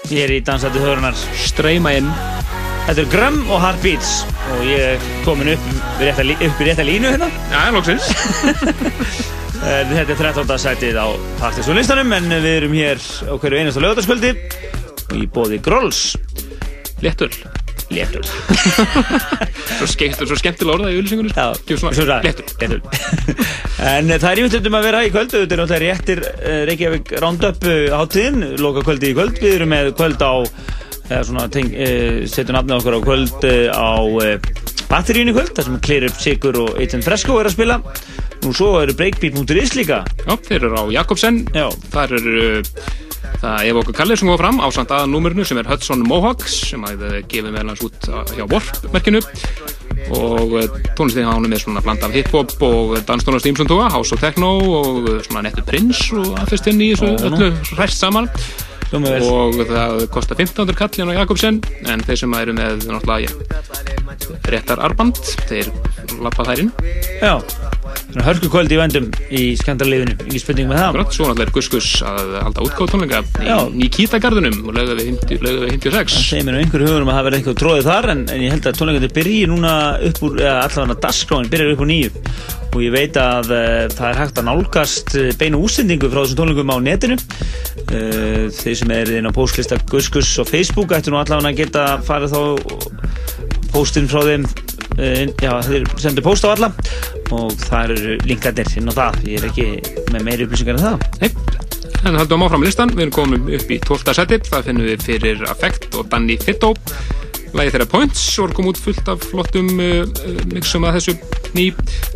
hér í Dansandi Þjóðrunar Streyma inn. Þetta er Grömm og Heartbeats og ég er komin upp, rétta, upp í rétta línu hérna. Já, loksins. En Þetta er 13. sætið á Partiðsson listanum en við erum hér á hverju einasta lögataskvöldi og í bóði Grolls. Léttul Léttul Svo, skemmt, svo skemmtilega orðað í Svona, léttul léttul En eh, það er ímyndið um að vera í kvöld. Þetta er náttúrulega réttir uh, Reykjavík Roundup uh, hátíðin, loka kvöldi í kvöld. Við erum með kvöld á eða svona, setjum nafnið okkur á kvöld á batterínu kvöld þar sem Clear Up Sigur og Eitan Fresco er að spila. Nú svo eru Breakbeat.is líka. Já, þeir eru á Jakobsen. Já. Þar eru það Eva okkur Kallir sem kom fram á samt aðanúmerinu sem er Hudson Mohawks sem að gefið meðal hans út hjá Warp-merkinu og uh, tónlistin hann er svona blanda af hip-hop og danstónast ímsum tóa, house og techno og uh, svona nettu prins og aðfyrst inn í þessu öllu hræst saman. Og það kostar 1500 kallin á Jakobsen en þeir sem eru með náttúrulega réttar arband þeir lappa þær inn. Já, hörku kvöld í vendum í skandalífinu, ekki spurning með það. Svo náttúrulega er Guskus að halda útgáð tónleika Já. í Nikita-garðunum og lögðu við 50 lögðu við 56 Þeim er nú einhverju hugur um að það verði eitthvað tróðið þar en, en ég held að tónleikandi byrji núna upp úr, eða allavega dagskráin byrjar upp úr nýju og ég veit að uh, það er hægt að nálgast uh, beinu útsendingu frá þessum tónleikum á netinu. Uh, þeir sem er inn á postlista Guskus og Facebook ættu nú allavega að geta farið þá póstinn frá þeim uh, já, þeir sendu póst á alla og það eru linkarnir inn á það. Ég er ekki með meiri upplýsingar en það. Nei, en haldum áfram listan við erum komin upp í 12. seti það finnum við fyrir Affect og Danny Fitto. Lægi þeirra Points. Og kom út fullt af flottum uh, uh, mixum að þessu ný.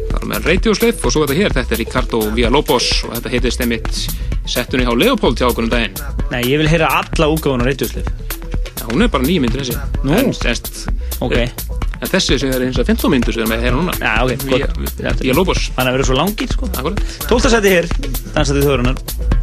Það er með Radio Slave og svo þetta hér. Þetta er Ricardo Villalobos og þetta heitist einmitt settunni á Leopold hjá okkur um daginn. Nei, ég vil heyra alla útgáfun á Radioslif Já, hún er bara nýjum myndir þessi. Nú. en, semst, Ok. En þessi sem er eins og 15 myndir sem er með heyra núna Já, ok, gott. Villalobos Þannig að vera svo langir, sko Akkurat 12. seti hér, dansaði þjóðrunar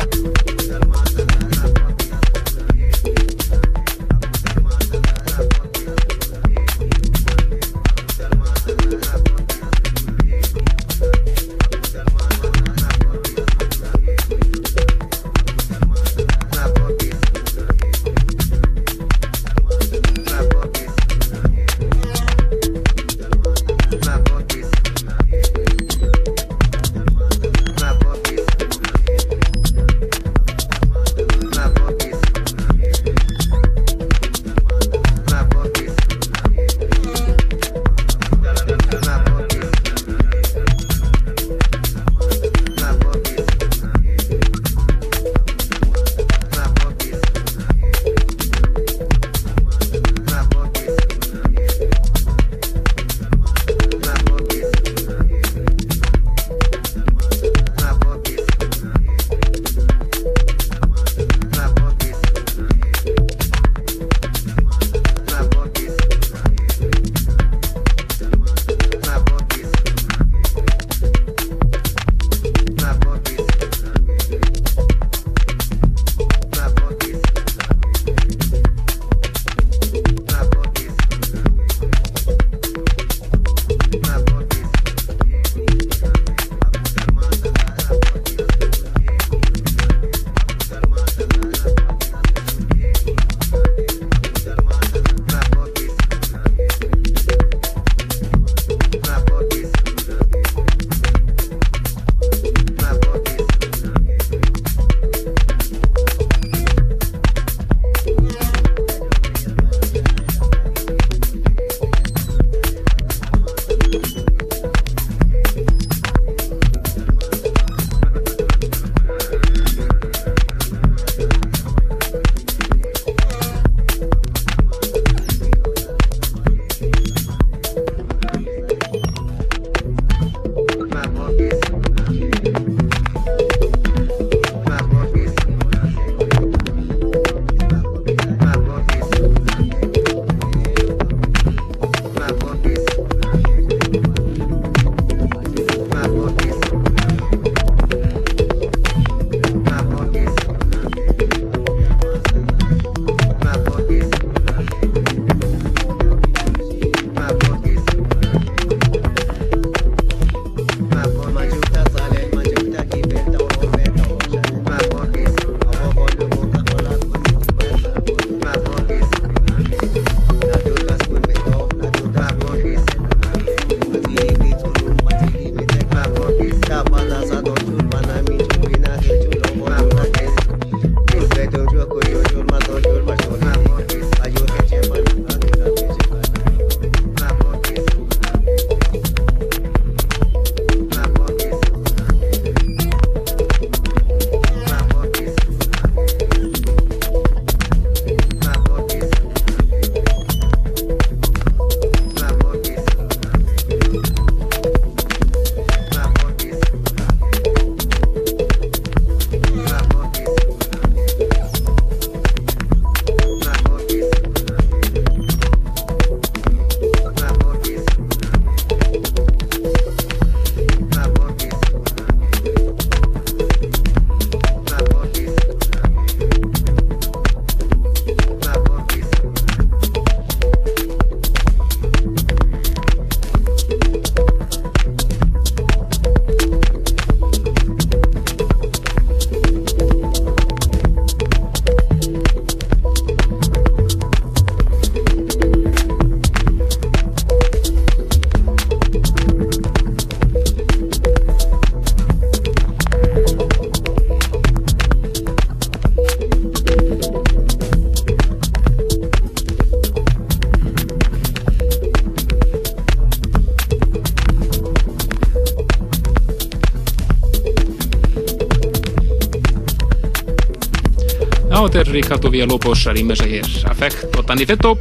er Ricardo Villalobos að rýma þess að hér. Affect og Danny Fetto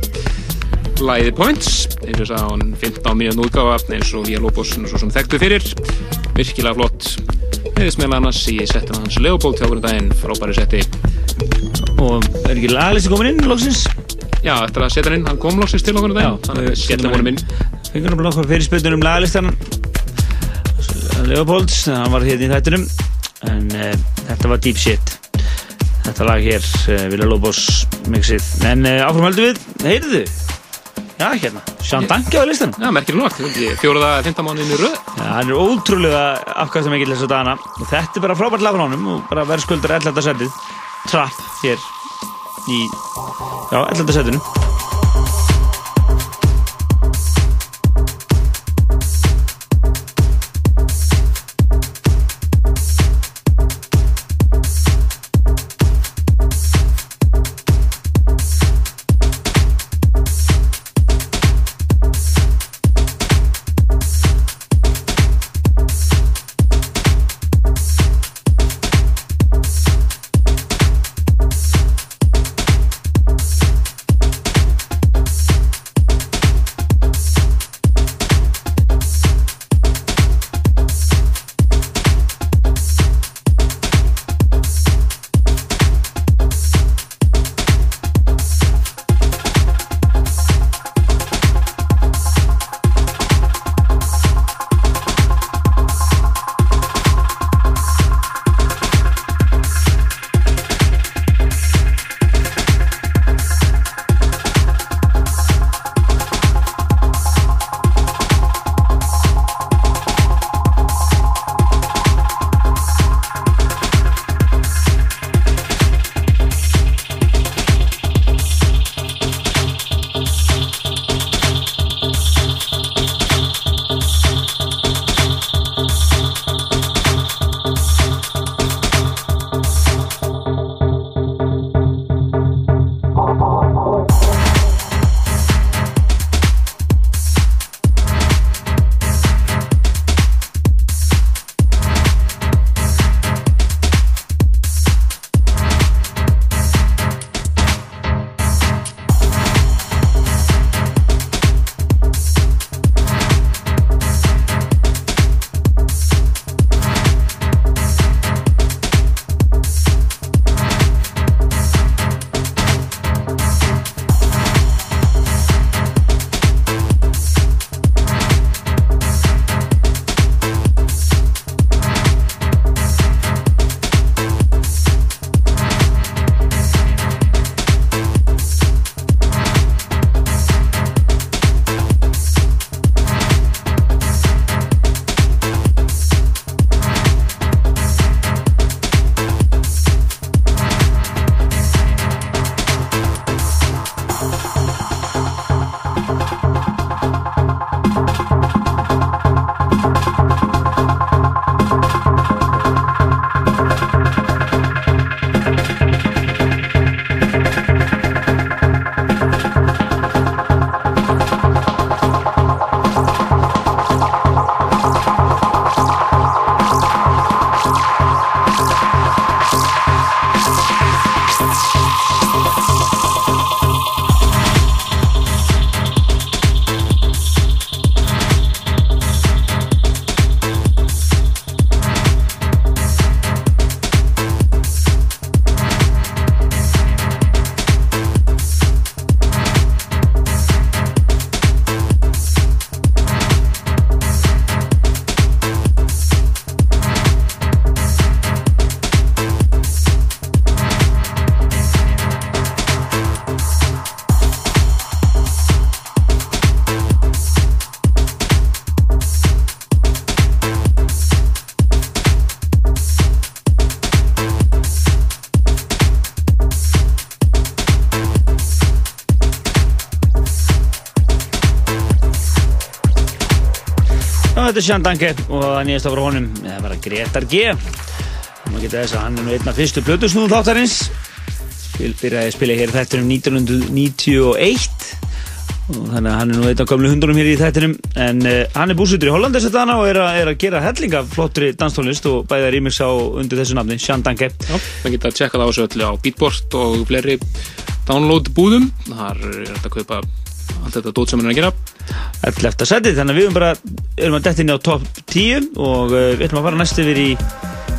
Læði Points eins og þess að hann 15 mínúti útgáfa eins og Villalobos svo sem þekktu fyrir. Virkilega flott. Eða smel annars í settum hans Leopold hjá hverju daginn frábæri setti. Og er ekki lagalisti komin inn, loksins? Já, eftir að setja hann inn, hann kom loksins til okkur daginn. Þannig að skellum honum inn. Fengum við nokkuð fyrir spöldunum um lagalistan Leopolds, hann var hérna í þættinum en uh, þetta var deep shit þetta lag hér, uh, Vila Lobos mixið, en uh, áfram höldum við. Heyrðu. Þið? Já, hérna, Sean Danke á listanum. Já, merkilega nokk, fjóruða, í röð. Já, hann er ótrúlega afkvæmst mikill þess að dana og þetta er bara frábært lag frá honum og bara verðskuldur 11. setið. Trapp hér í já, 11. setinu þetta er Sean Danke og það nýjast frá honum, það var að Gretar G. Má geta þess að hann er nú einn af fyrstu blötusnúðum þáttarins. Byrjaði að spila hér þetta um 1991 og þannig að hann er nú eitt af gömlu hundunum hér í þættinum. En uh, hann er búsittur í Hollandi þess að dana og er, að- er að gera helling af flottri danstónlist og bæða rýmix á undir þessu nafni Sean Danke það geta að tjekka það á þessu öllu á Beatport og fleiri download búðum þar er þetta að kaupa allt þetta dót sem hann er að gera 11. seti þannig að við erum bara erum að detta inn á top 10 og uh, við ætlum að fara næst yfir í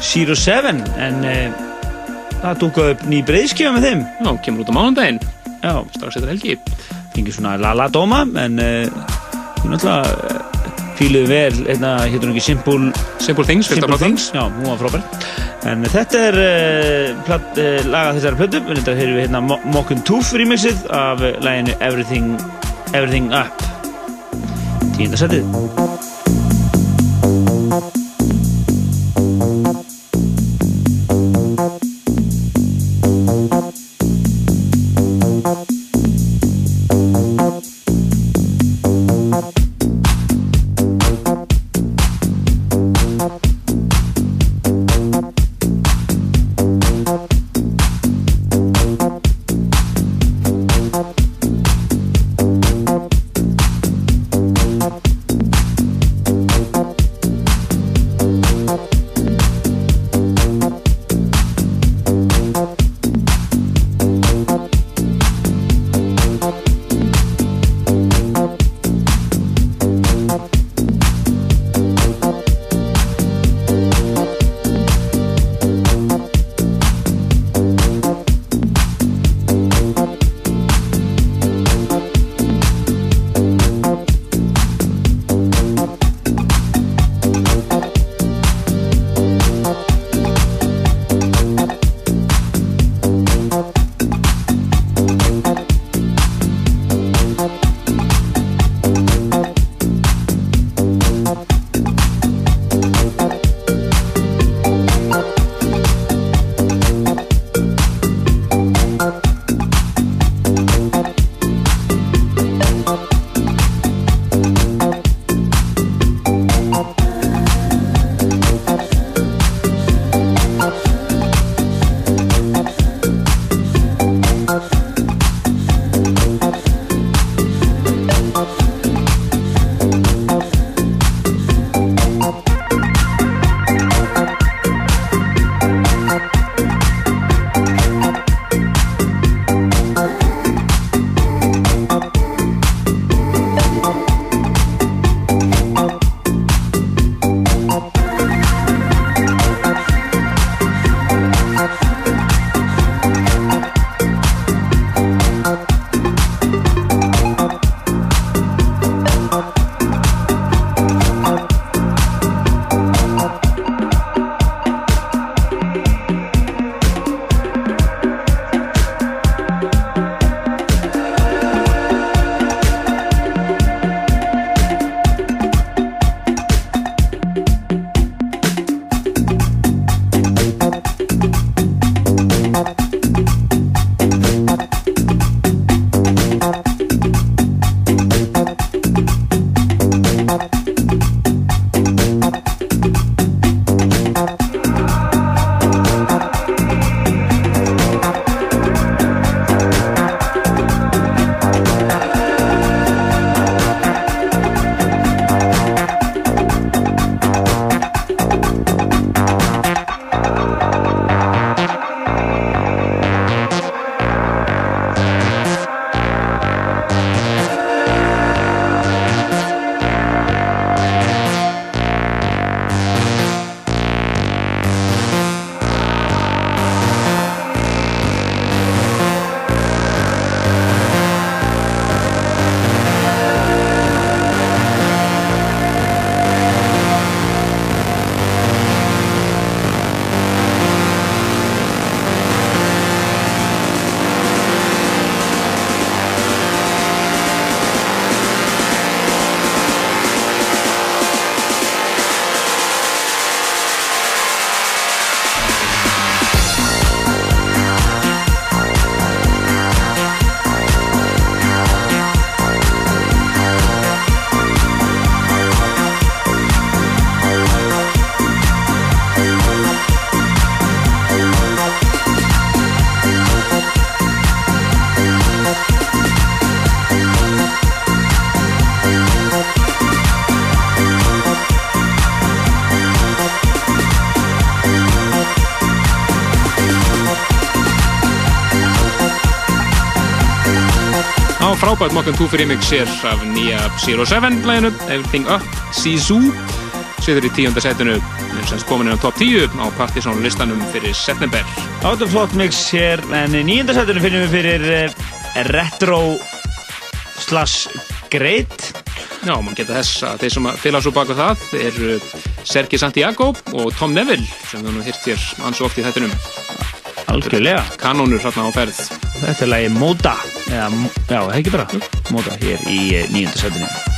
Zero Seven. En uh, það dúka upp ný breyðskjöfa með þeim. Já, kemur út á mánundaginn Já, strax eftir helgi. Fengið svona lala dóma en uh, við náttúrulega fíluðu vel. Hérna, hérna ekki Simple Simple Things, Simple. Things, já, hún var frábær. En þetta er plat, laga þessari plötu. Við þetta heyrum við hérna Mo- Mock and Tooth remixið af laginu Everything, Everything Up tíunda setið Thank frábært Mock and Two remix er af nýja Zero Seven læginu Everything Up, Sisu. Siður í tíunda setinu en semst komin inn á top 10 á Partizón listanum fyrir september. Autoflott mix hér, en í nýjunda sætunum finnum við fyrir eh, Retro slash Great. Já, mann geta þess að þeir sem að fylga svo baka það eru Sergi Santiago og Tom Neville sem við nú hirt hér ansu oft í þettinum Algjörlega. Kanónur hérna á ferð. Þetta er lagi Móta eða, Já, ekki bara Móta hér í eh, nýjunda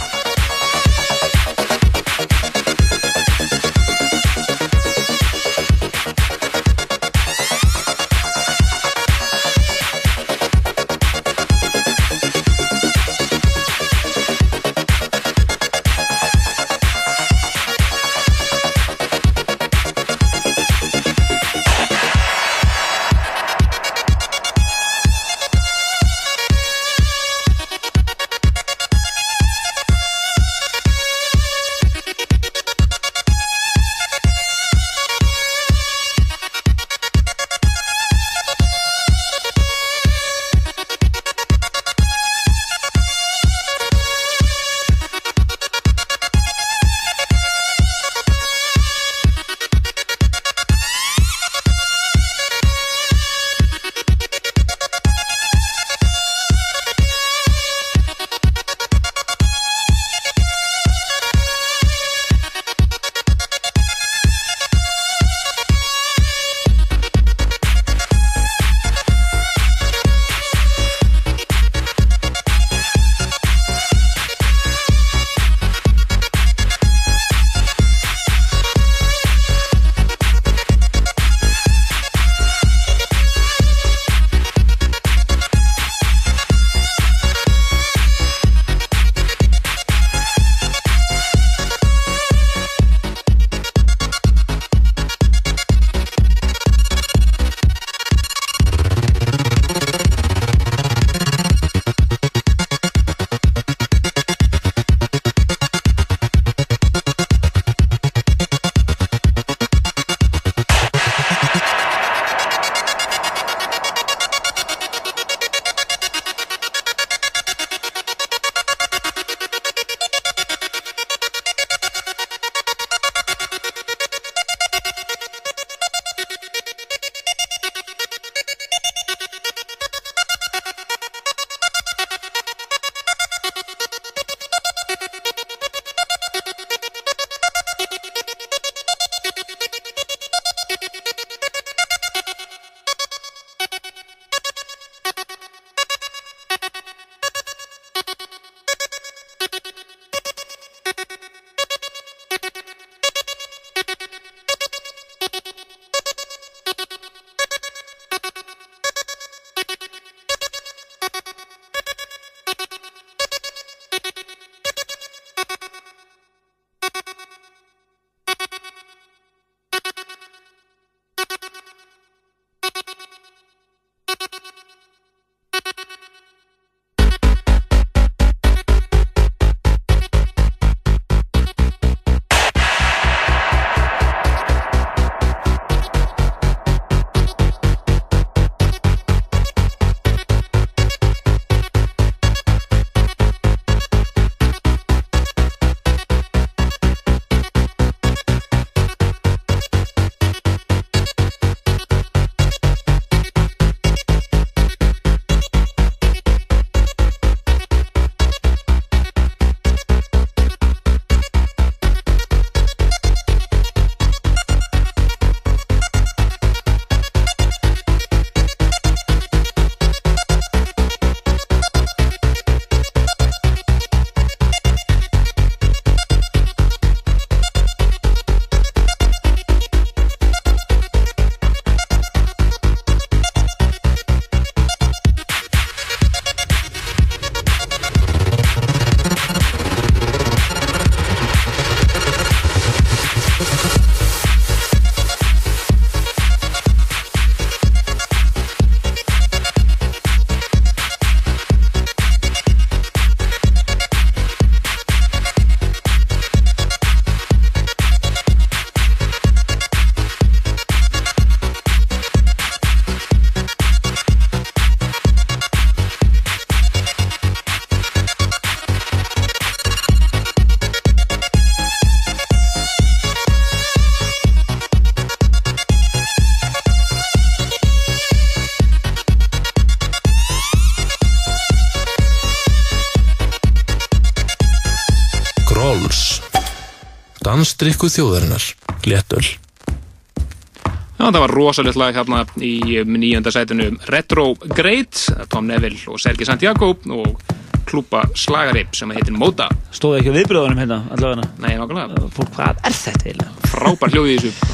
Dansdrykku þjóðarinnar Léttöl Já, það var rosalegt lag hérna í um, nýjönda sætinu Retro Great, Tom Neville og Sergi Santiago og klúpa slagarip sem heitir Móta. Stóði ekki á viðbröðunum hérna allavega Nei, nákvæmlega. Fólk, hvað er þetta eiginlega? Frábær hljóð í þessu.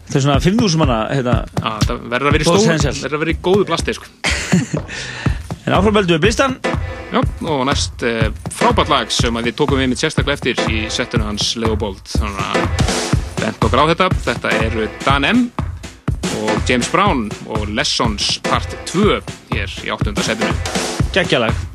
Þetta er svona 5.000 manna hérna, Já, það verður að vera í sensjál. verður að vera í góðu plasti, sko. En áframöldu við blistan Já, og næst uh, frábært lag sem að við tókum við mitt sérstaklega eftir í settinu hans Leopold. Þannig að bent okkur á þetta. Þetta eru Dan M og James Brown og Lessons part 2 hér í áttunda settinu. Gekkjalag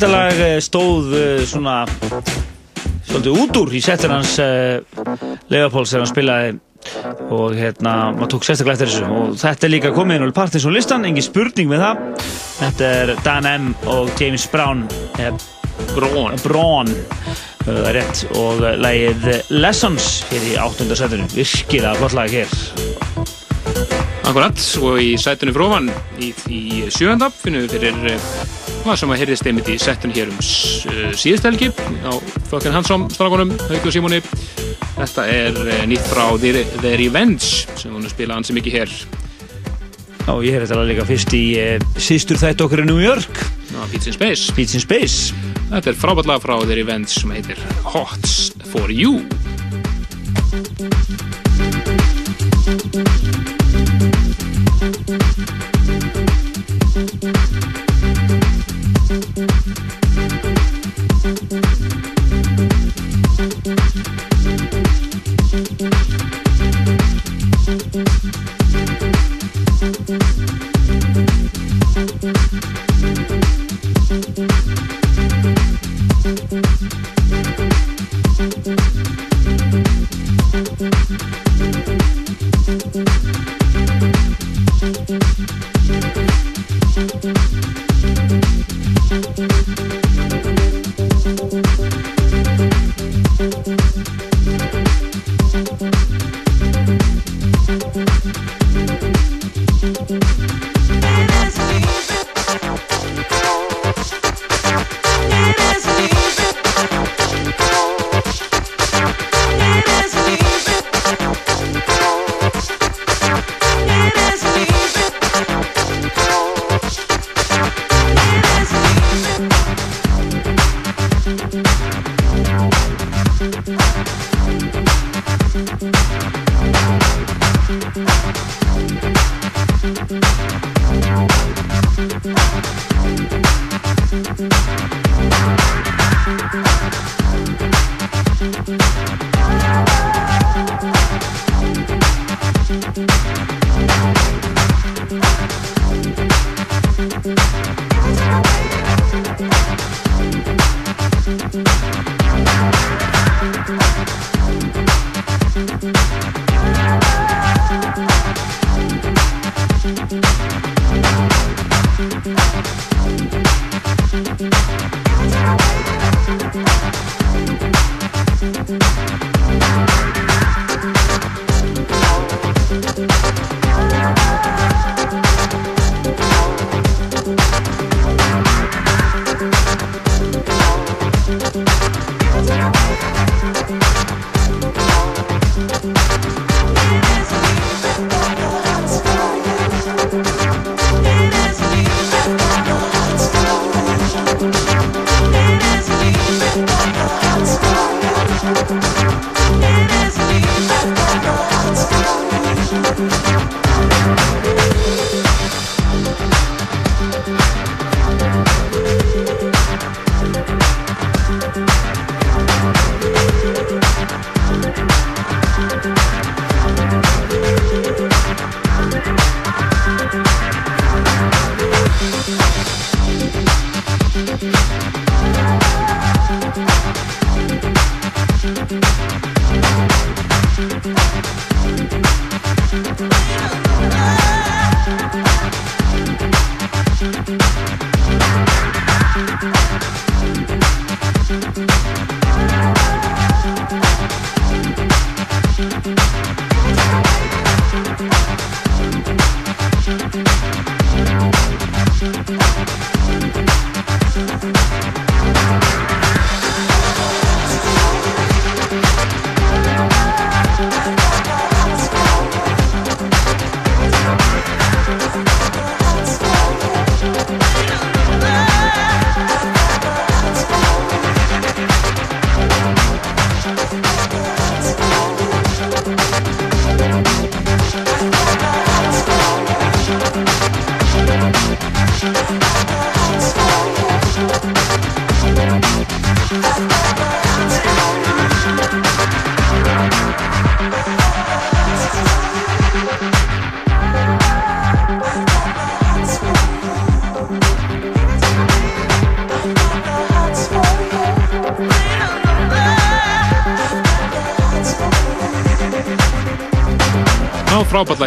Þetta lag eh, stóð eh, svona svolítið út úr í settur hans uh, Leopolds þegar hann spilaði og hérna, maður tók sérstaklega eftir þessu. Og þetta er líka komið inn á Partisan listan, engin spurning með það. Þetta er Dan M og James Brown eh, Braun. Braun það er rétt. Og eh, lagið Lessons hér í áttunda setinu virkilega gott lag hér. Akkurat, og í sætunum frófan í, í sjöndab finnum við fyrir eh, sem að heyrðist einmitt í settun hér um eh, síðust helgi á Fökken Hansson strákunum, Hauki og Simoni Þetta er eh, nýtt frá The, The Revenge sem hún spila ansi mikið hér. Já, ég heyrði þetta líka fyrst í uh, sístur þætt okkur í New York. Á Beats in Space. Beats in Space. Þetta er frábært lag frá The Revenge sem heitir Hot for You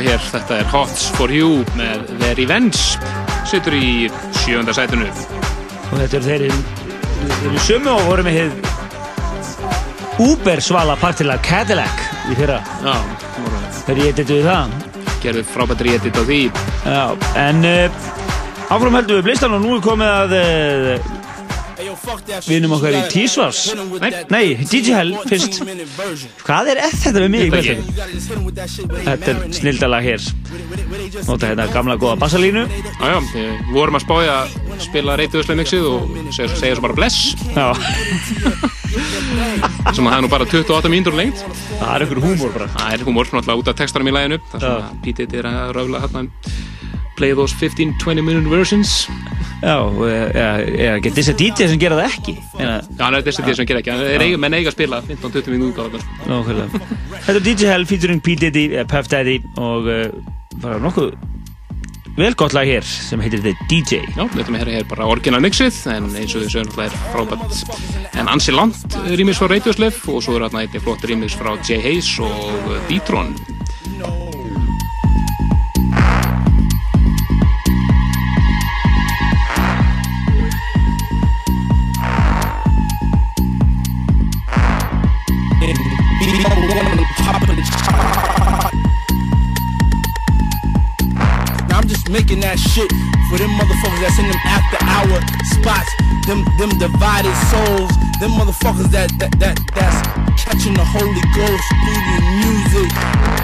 hér, þetta er Hots for You með The Revenge. Sittur í sjönda sætinu. Og þetta eru þeir þeir eru sömu og voru með hér Uber svala partilag Cadillac í fyrra. Já, þeir ég edituðu það. Gerðu frábættri edit á því. Já, en uh, áfram heldum við blistan og nú er komið að uh, vinum okkar í T-Svars Nei, nei, DJ Hell fyrst. Hvað er þetta með mig? Þetta er snildalag hér. Nota hérna gamla góða bassalínu. Já, já, við vorum að spája að spila reytuðslega mixið og segja, svo bara bless. Já. Sem að það er nú bara 28 mínútur lengt Það er ykkur húmor bara. Það er húmor, náttúrulega út af textarum í læginu þar sem að Pete er að röfla hérna play those 15-20 minute versions. Já, eða eða ekki þess að DJ sem gera það ekki? Já, það er þessi því sem gera ekki, það menn eiga að spila 15-20 mínútur útgáðar Nákvæmlega Þetta er DJ Hell featuring P. Diddy, eh, Puff Daddy og uh, bara nokkuð vel gott lag hér sem heitir The DJ Já, að heyra hér bara orginal mixið en eins og þessu er frábært. En ansi langt rýmis frá Radioslef og svo er hérna eitthvað flott rýmis frá Jay Hayes og D-Tron shit for them motherfuckers that's in them after hour spots, them them divided souls, them motherfuckers that that, that that's catching the Holy Ghost through the music.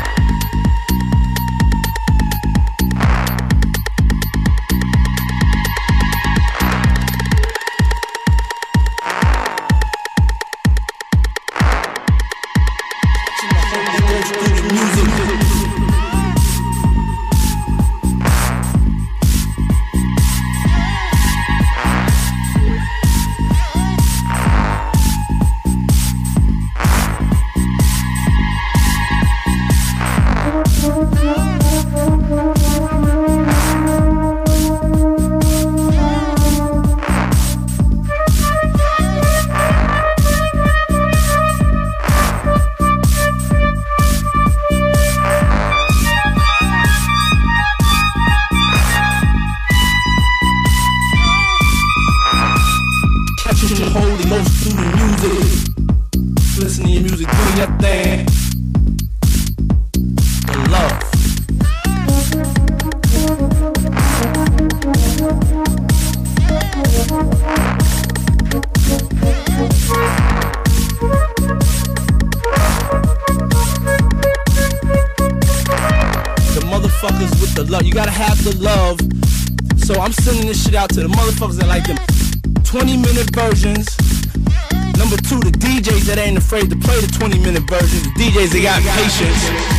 Versions. The DJs that got patience.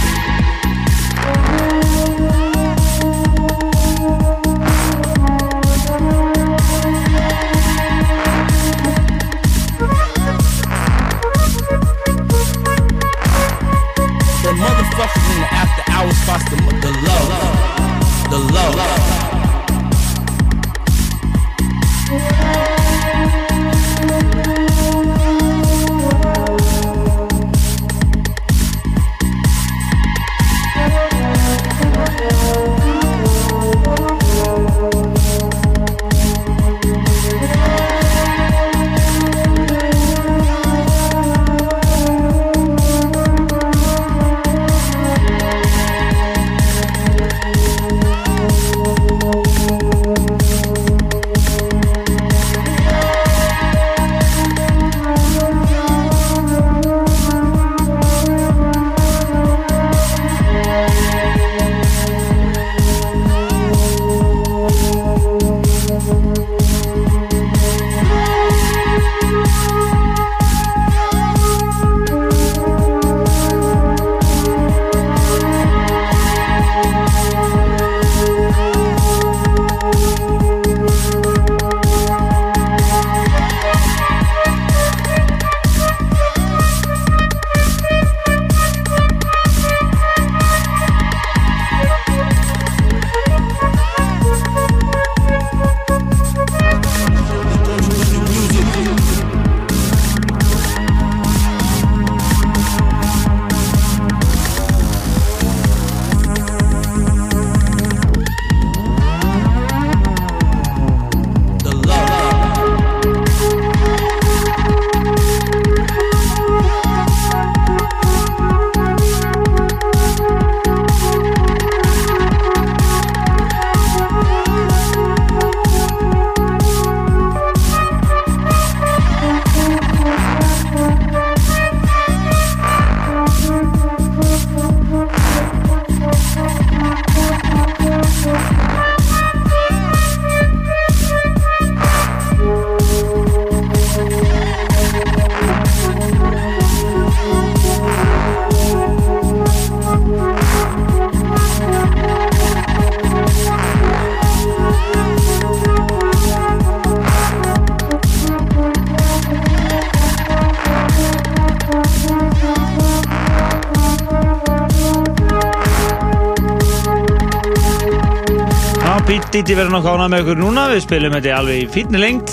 Diddy verður nokkuð ánað með ykkur núna. Við spilum þetta alveg í fínni lengt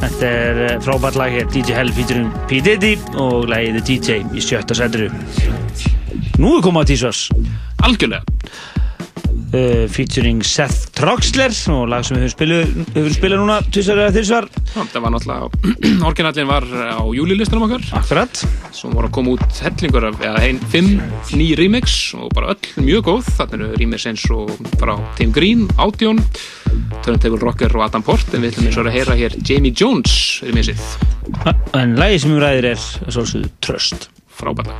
Þetta er eh, frábært lag hér. DJ Hell featuring Pete Diddy og lagið The DJ í sjötta setru Nú er komað tísvars Algjörlega. Uh, featuring Seth Troxler og lag sem við höfum spilað, höfum spilað núna. Tísvar eða þrísvar Það var náttúrulega, orginallin var á júlilistunum okkar. Akkurat. Svo voru að koma út hellingur af, eða ein, fimm ný remix öll mjög góð. Þannig eru remix eins og frá Tim Green, Audion Turntable Rocker og Adam Port En við ætlum eins og að heyra hér Jamie Jones remixið En lagið sem við ræðir er svolítið Trust. Frábært lag. Hey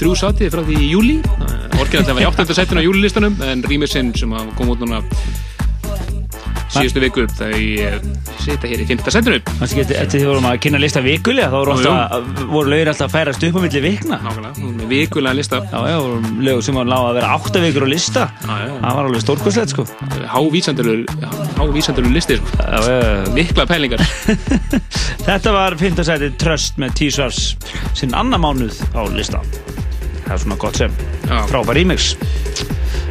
þrjú sati frá því í júli. Orginallega var í 8. setinu á júlilistanum en rýmisinn sem að kom út núna síðustu viku þau eh, sita hér í 5. setinu. Kannski eftir eftir því vorum að kynna lista vikulega þá alltaf, voru lögir alltaf að færast upp á milli vikna Nákvæmlega, vikulega lista Já, já, voru lögur sem var lág að vera átta vikur á lista Já, já. Það var alveg stórkostlegt sko Hávísandurur Hávísandurur listi sko. Mikla pælingar Þetta var 5. sæti Trust með T-Svars sinn annar mánuð á lista Það er svona gott sem. Frábær remix.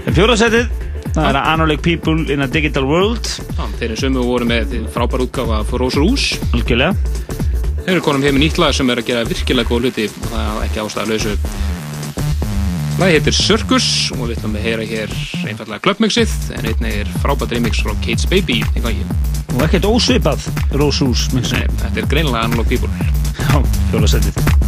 En fjóra sætið það er Analog People in a Digital World. Já, þeir eru sömu voru með frábær útgáfa for Rose Rouge Algjörlega. Þeir eru konum heim með nýtt lag sem er að gera virkilega góð hluti. Og það er ekki ástæða lausu. Lagi heitir Circus og við ætlum að heyra hér einfallega klubbmixið en einnig er frábært remix frá Kate's Baby í gangi. Og ekkert ósvipað Rose Rouge mixið. Þetta er greinilega Analog People. Já, fjóra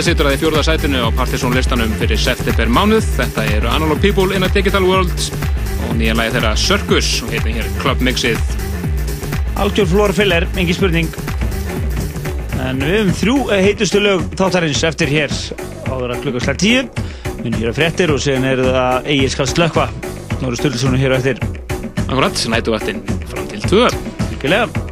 Enda situr það í fjórða sætinu á Partisan listanum fyrir september mánuð Þetta eru Analog People in a Digital World og nýja lagi þeirra Circus og heitir hér Club Mixið. Algjör Flóra Filler, engin spurning. En við höfum þrjú eh, heitustu lög þáttarins eftir hér áður að klukka slag tíu Minn hér að fréttir og síðan er það Egil skal slökva Snorri Sturlussonu hér á eftir. Akkurat, nætuvættin fram til tvö. Virkilega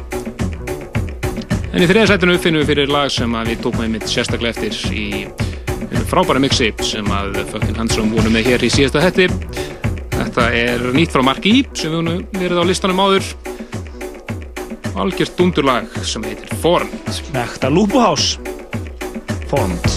En í þriða sætinu finnum við fyrir lag sem að við tókum einmitt sérstaklega eftir í frábæra mixi sem að Fucking Handsome voru með hér í síðasta hætti. Þetta er nýtt frá Mark E sem við verið á listanum áður. Algjört dundurlag sem heitir Formed. Ekta Lúpuhás. Formed.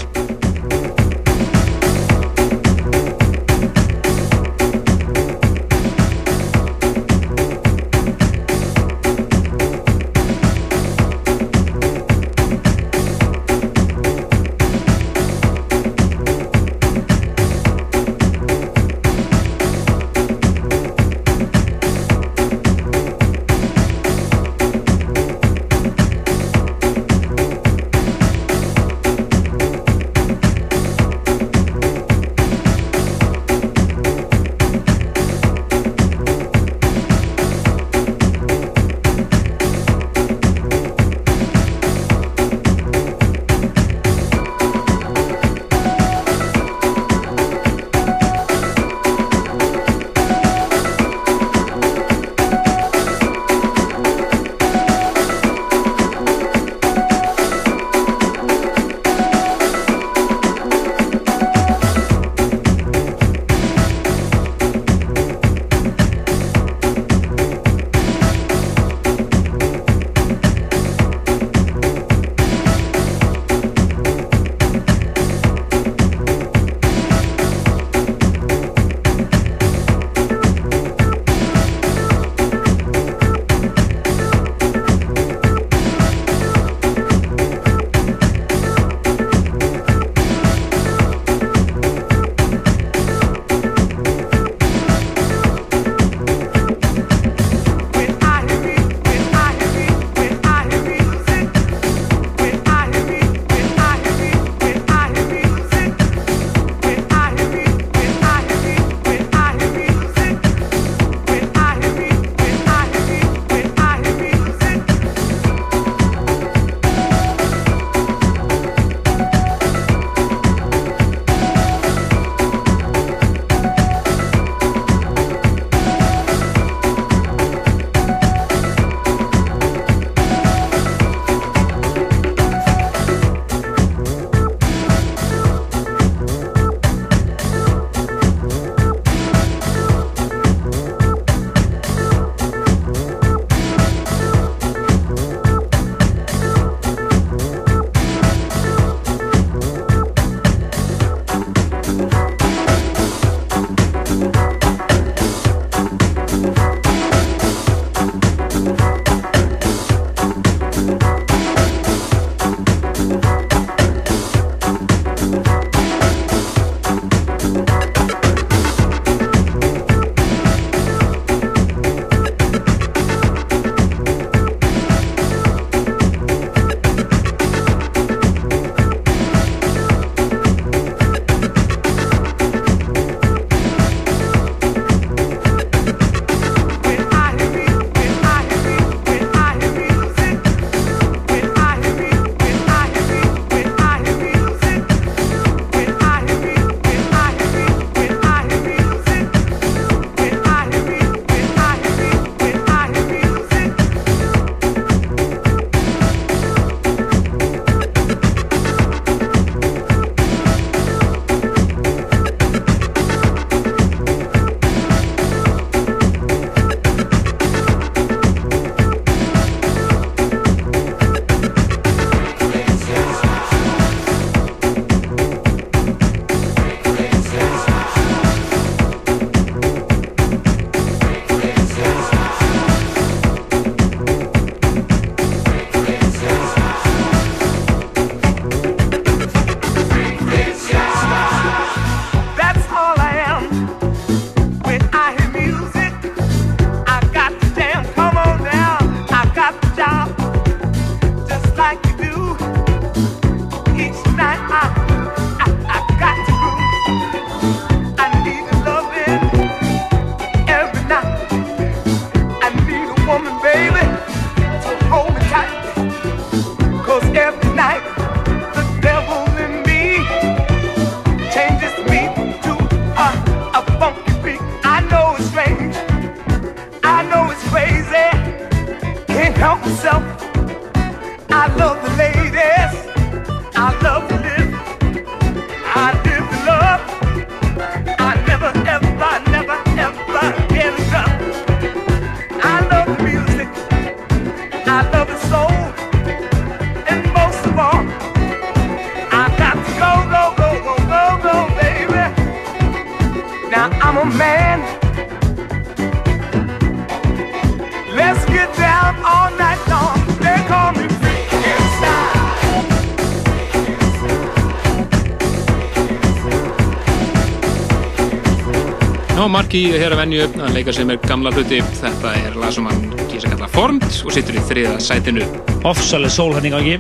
Marki hér að venju að leika sem er gamla hluti. Þetta er lag sem hann kýrsa kalla Formed og situr í þriða sætinu. Ofsaleg sól hann í gangi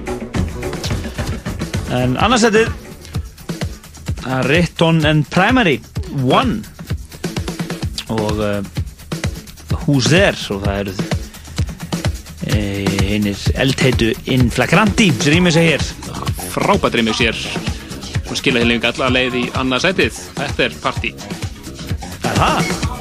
En annarsætið Ritton and Primary One og uh, Who's There og það eru einir eldheitu In Flagranti sem rýmur sig hér Frábært rýmur sér og skila heilingu alla leið í annað sætið. Þetta er partí. Það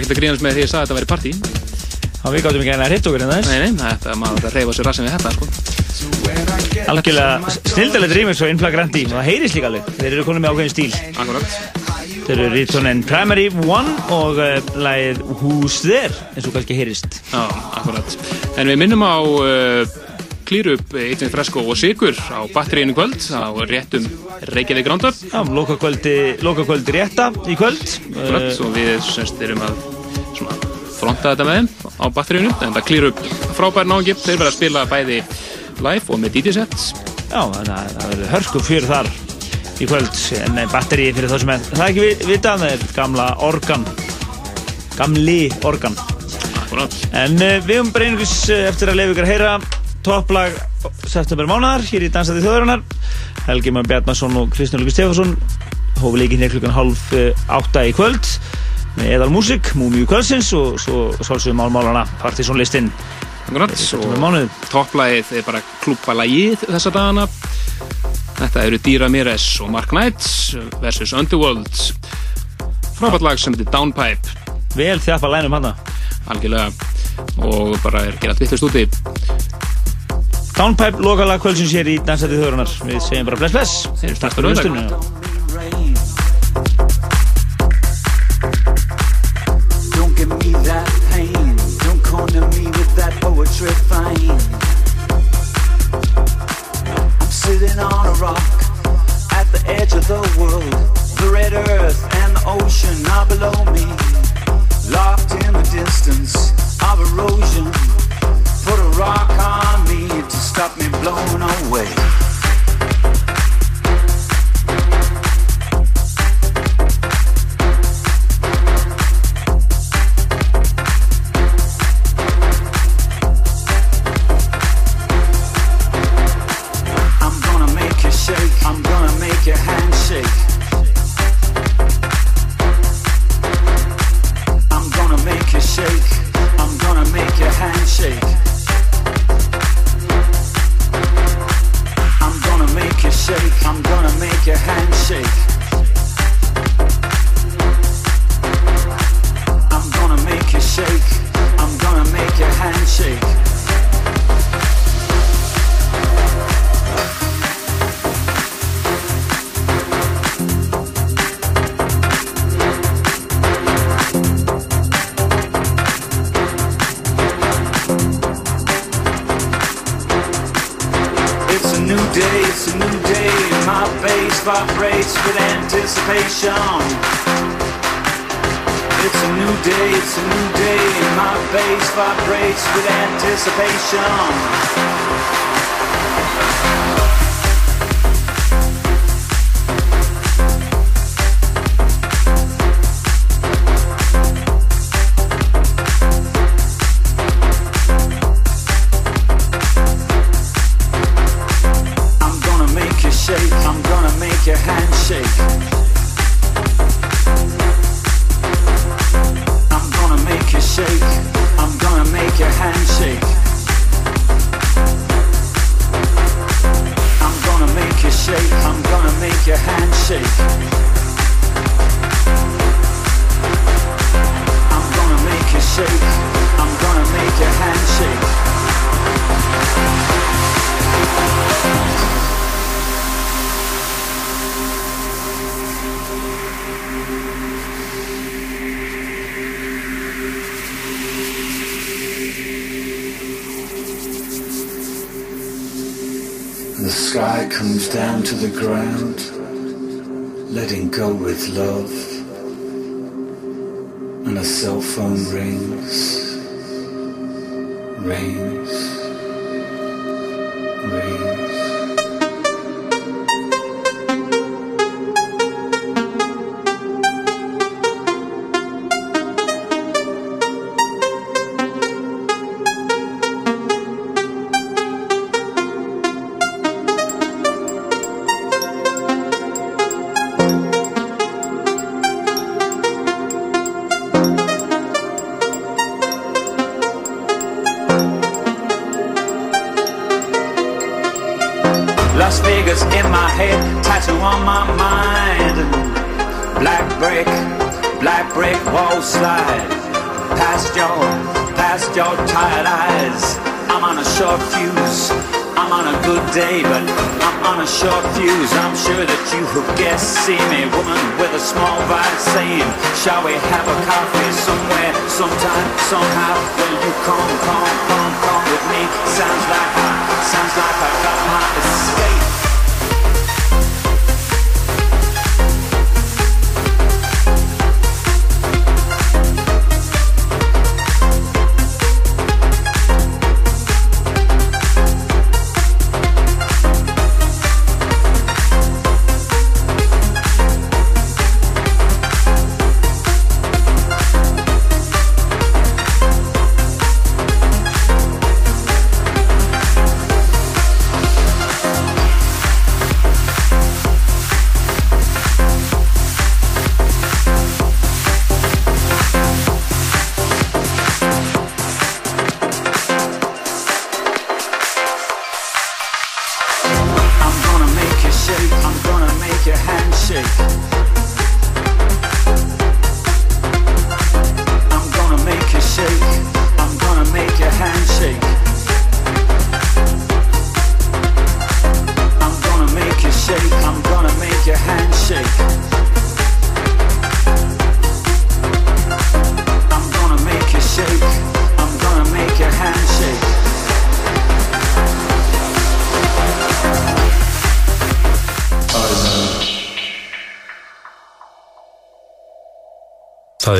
var ekkert að grínast með því að ég sagði að þetta væri partí. Já, við gáttum ekki að hreita okkur en þess. Nei, nei, þetta maður að reyfa sér rassin við þetta, sko. Algjörlega snildalegt remix og Inflagranti og það heyrist líka alveg. Þeir eru konum með ákveðin stíl. Akkurat. Þeir eru and Primary One og uh, lagið Who's There eins og kannski heyrist. Já, akkurat. En við minnum á uh, klýru upp Eittin Fresko og Sigur á batteríinu kvöld á réttum Reykjavík Roundup. Já, loka kvöldi, loka kvöldi rétta í kvöld. Akkurat, Uh, og við semst erum að fronta þetta með þeim á batteríinu. En það klýru upp frábær nági. Þeir verða að spila bæði live og með DJ-set. Já, þannig að það verður hörku fjör þar í kvöld en nei, batteri fyrir það sem er það ekki vi- vita, það er gamla organ gamli organ Akkurat. en uh, við höfum bara einhvers uh, eftir að leiða ykkur að heyra topplag september mánuðar hér í Dansaði þjóðurinnar Helgi Már Bjarnason og Kristján Lukas Stefansson hófi leikinn hér klukkan halv uh, átta í kvöld með eðal músik, múmiu kvöldsins og svo sálsögum málmálana partysónlistinn topplægið er bara klúpalægið þessa dagana. Þetta eru Dýra Mires og Mark Knight versus Underworld. Frábært lag sem heitir Downpipe. Vel þjafpa lænum hana. Algjörlega. Og bara er gerað vittlust úti. Downpipe, lokalag kvöldsins hér í Dansaði þjóðurinnar við segjum bara bless bless Takk fyrir fyrir auðvitað.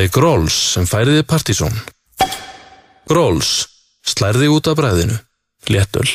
vantaði Gróls sem færiði partysón. Gróls slærði út af bræðinu, léttul.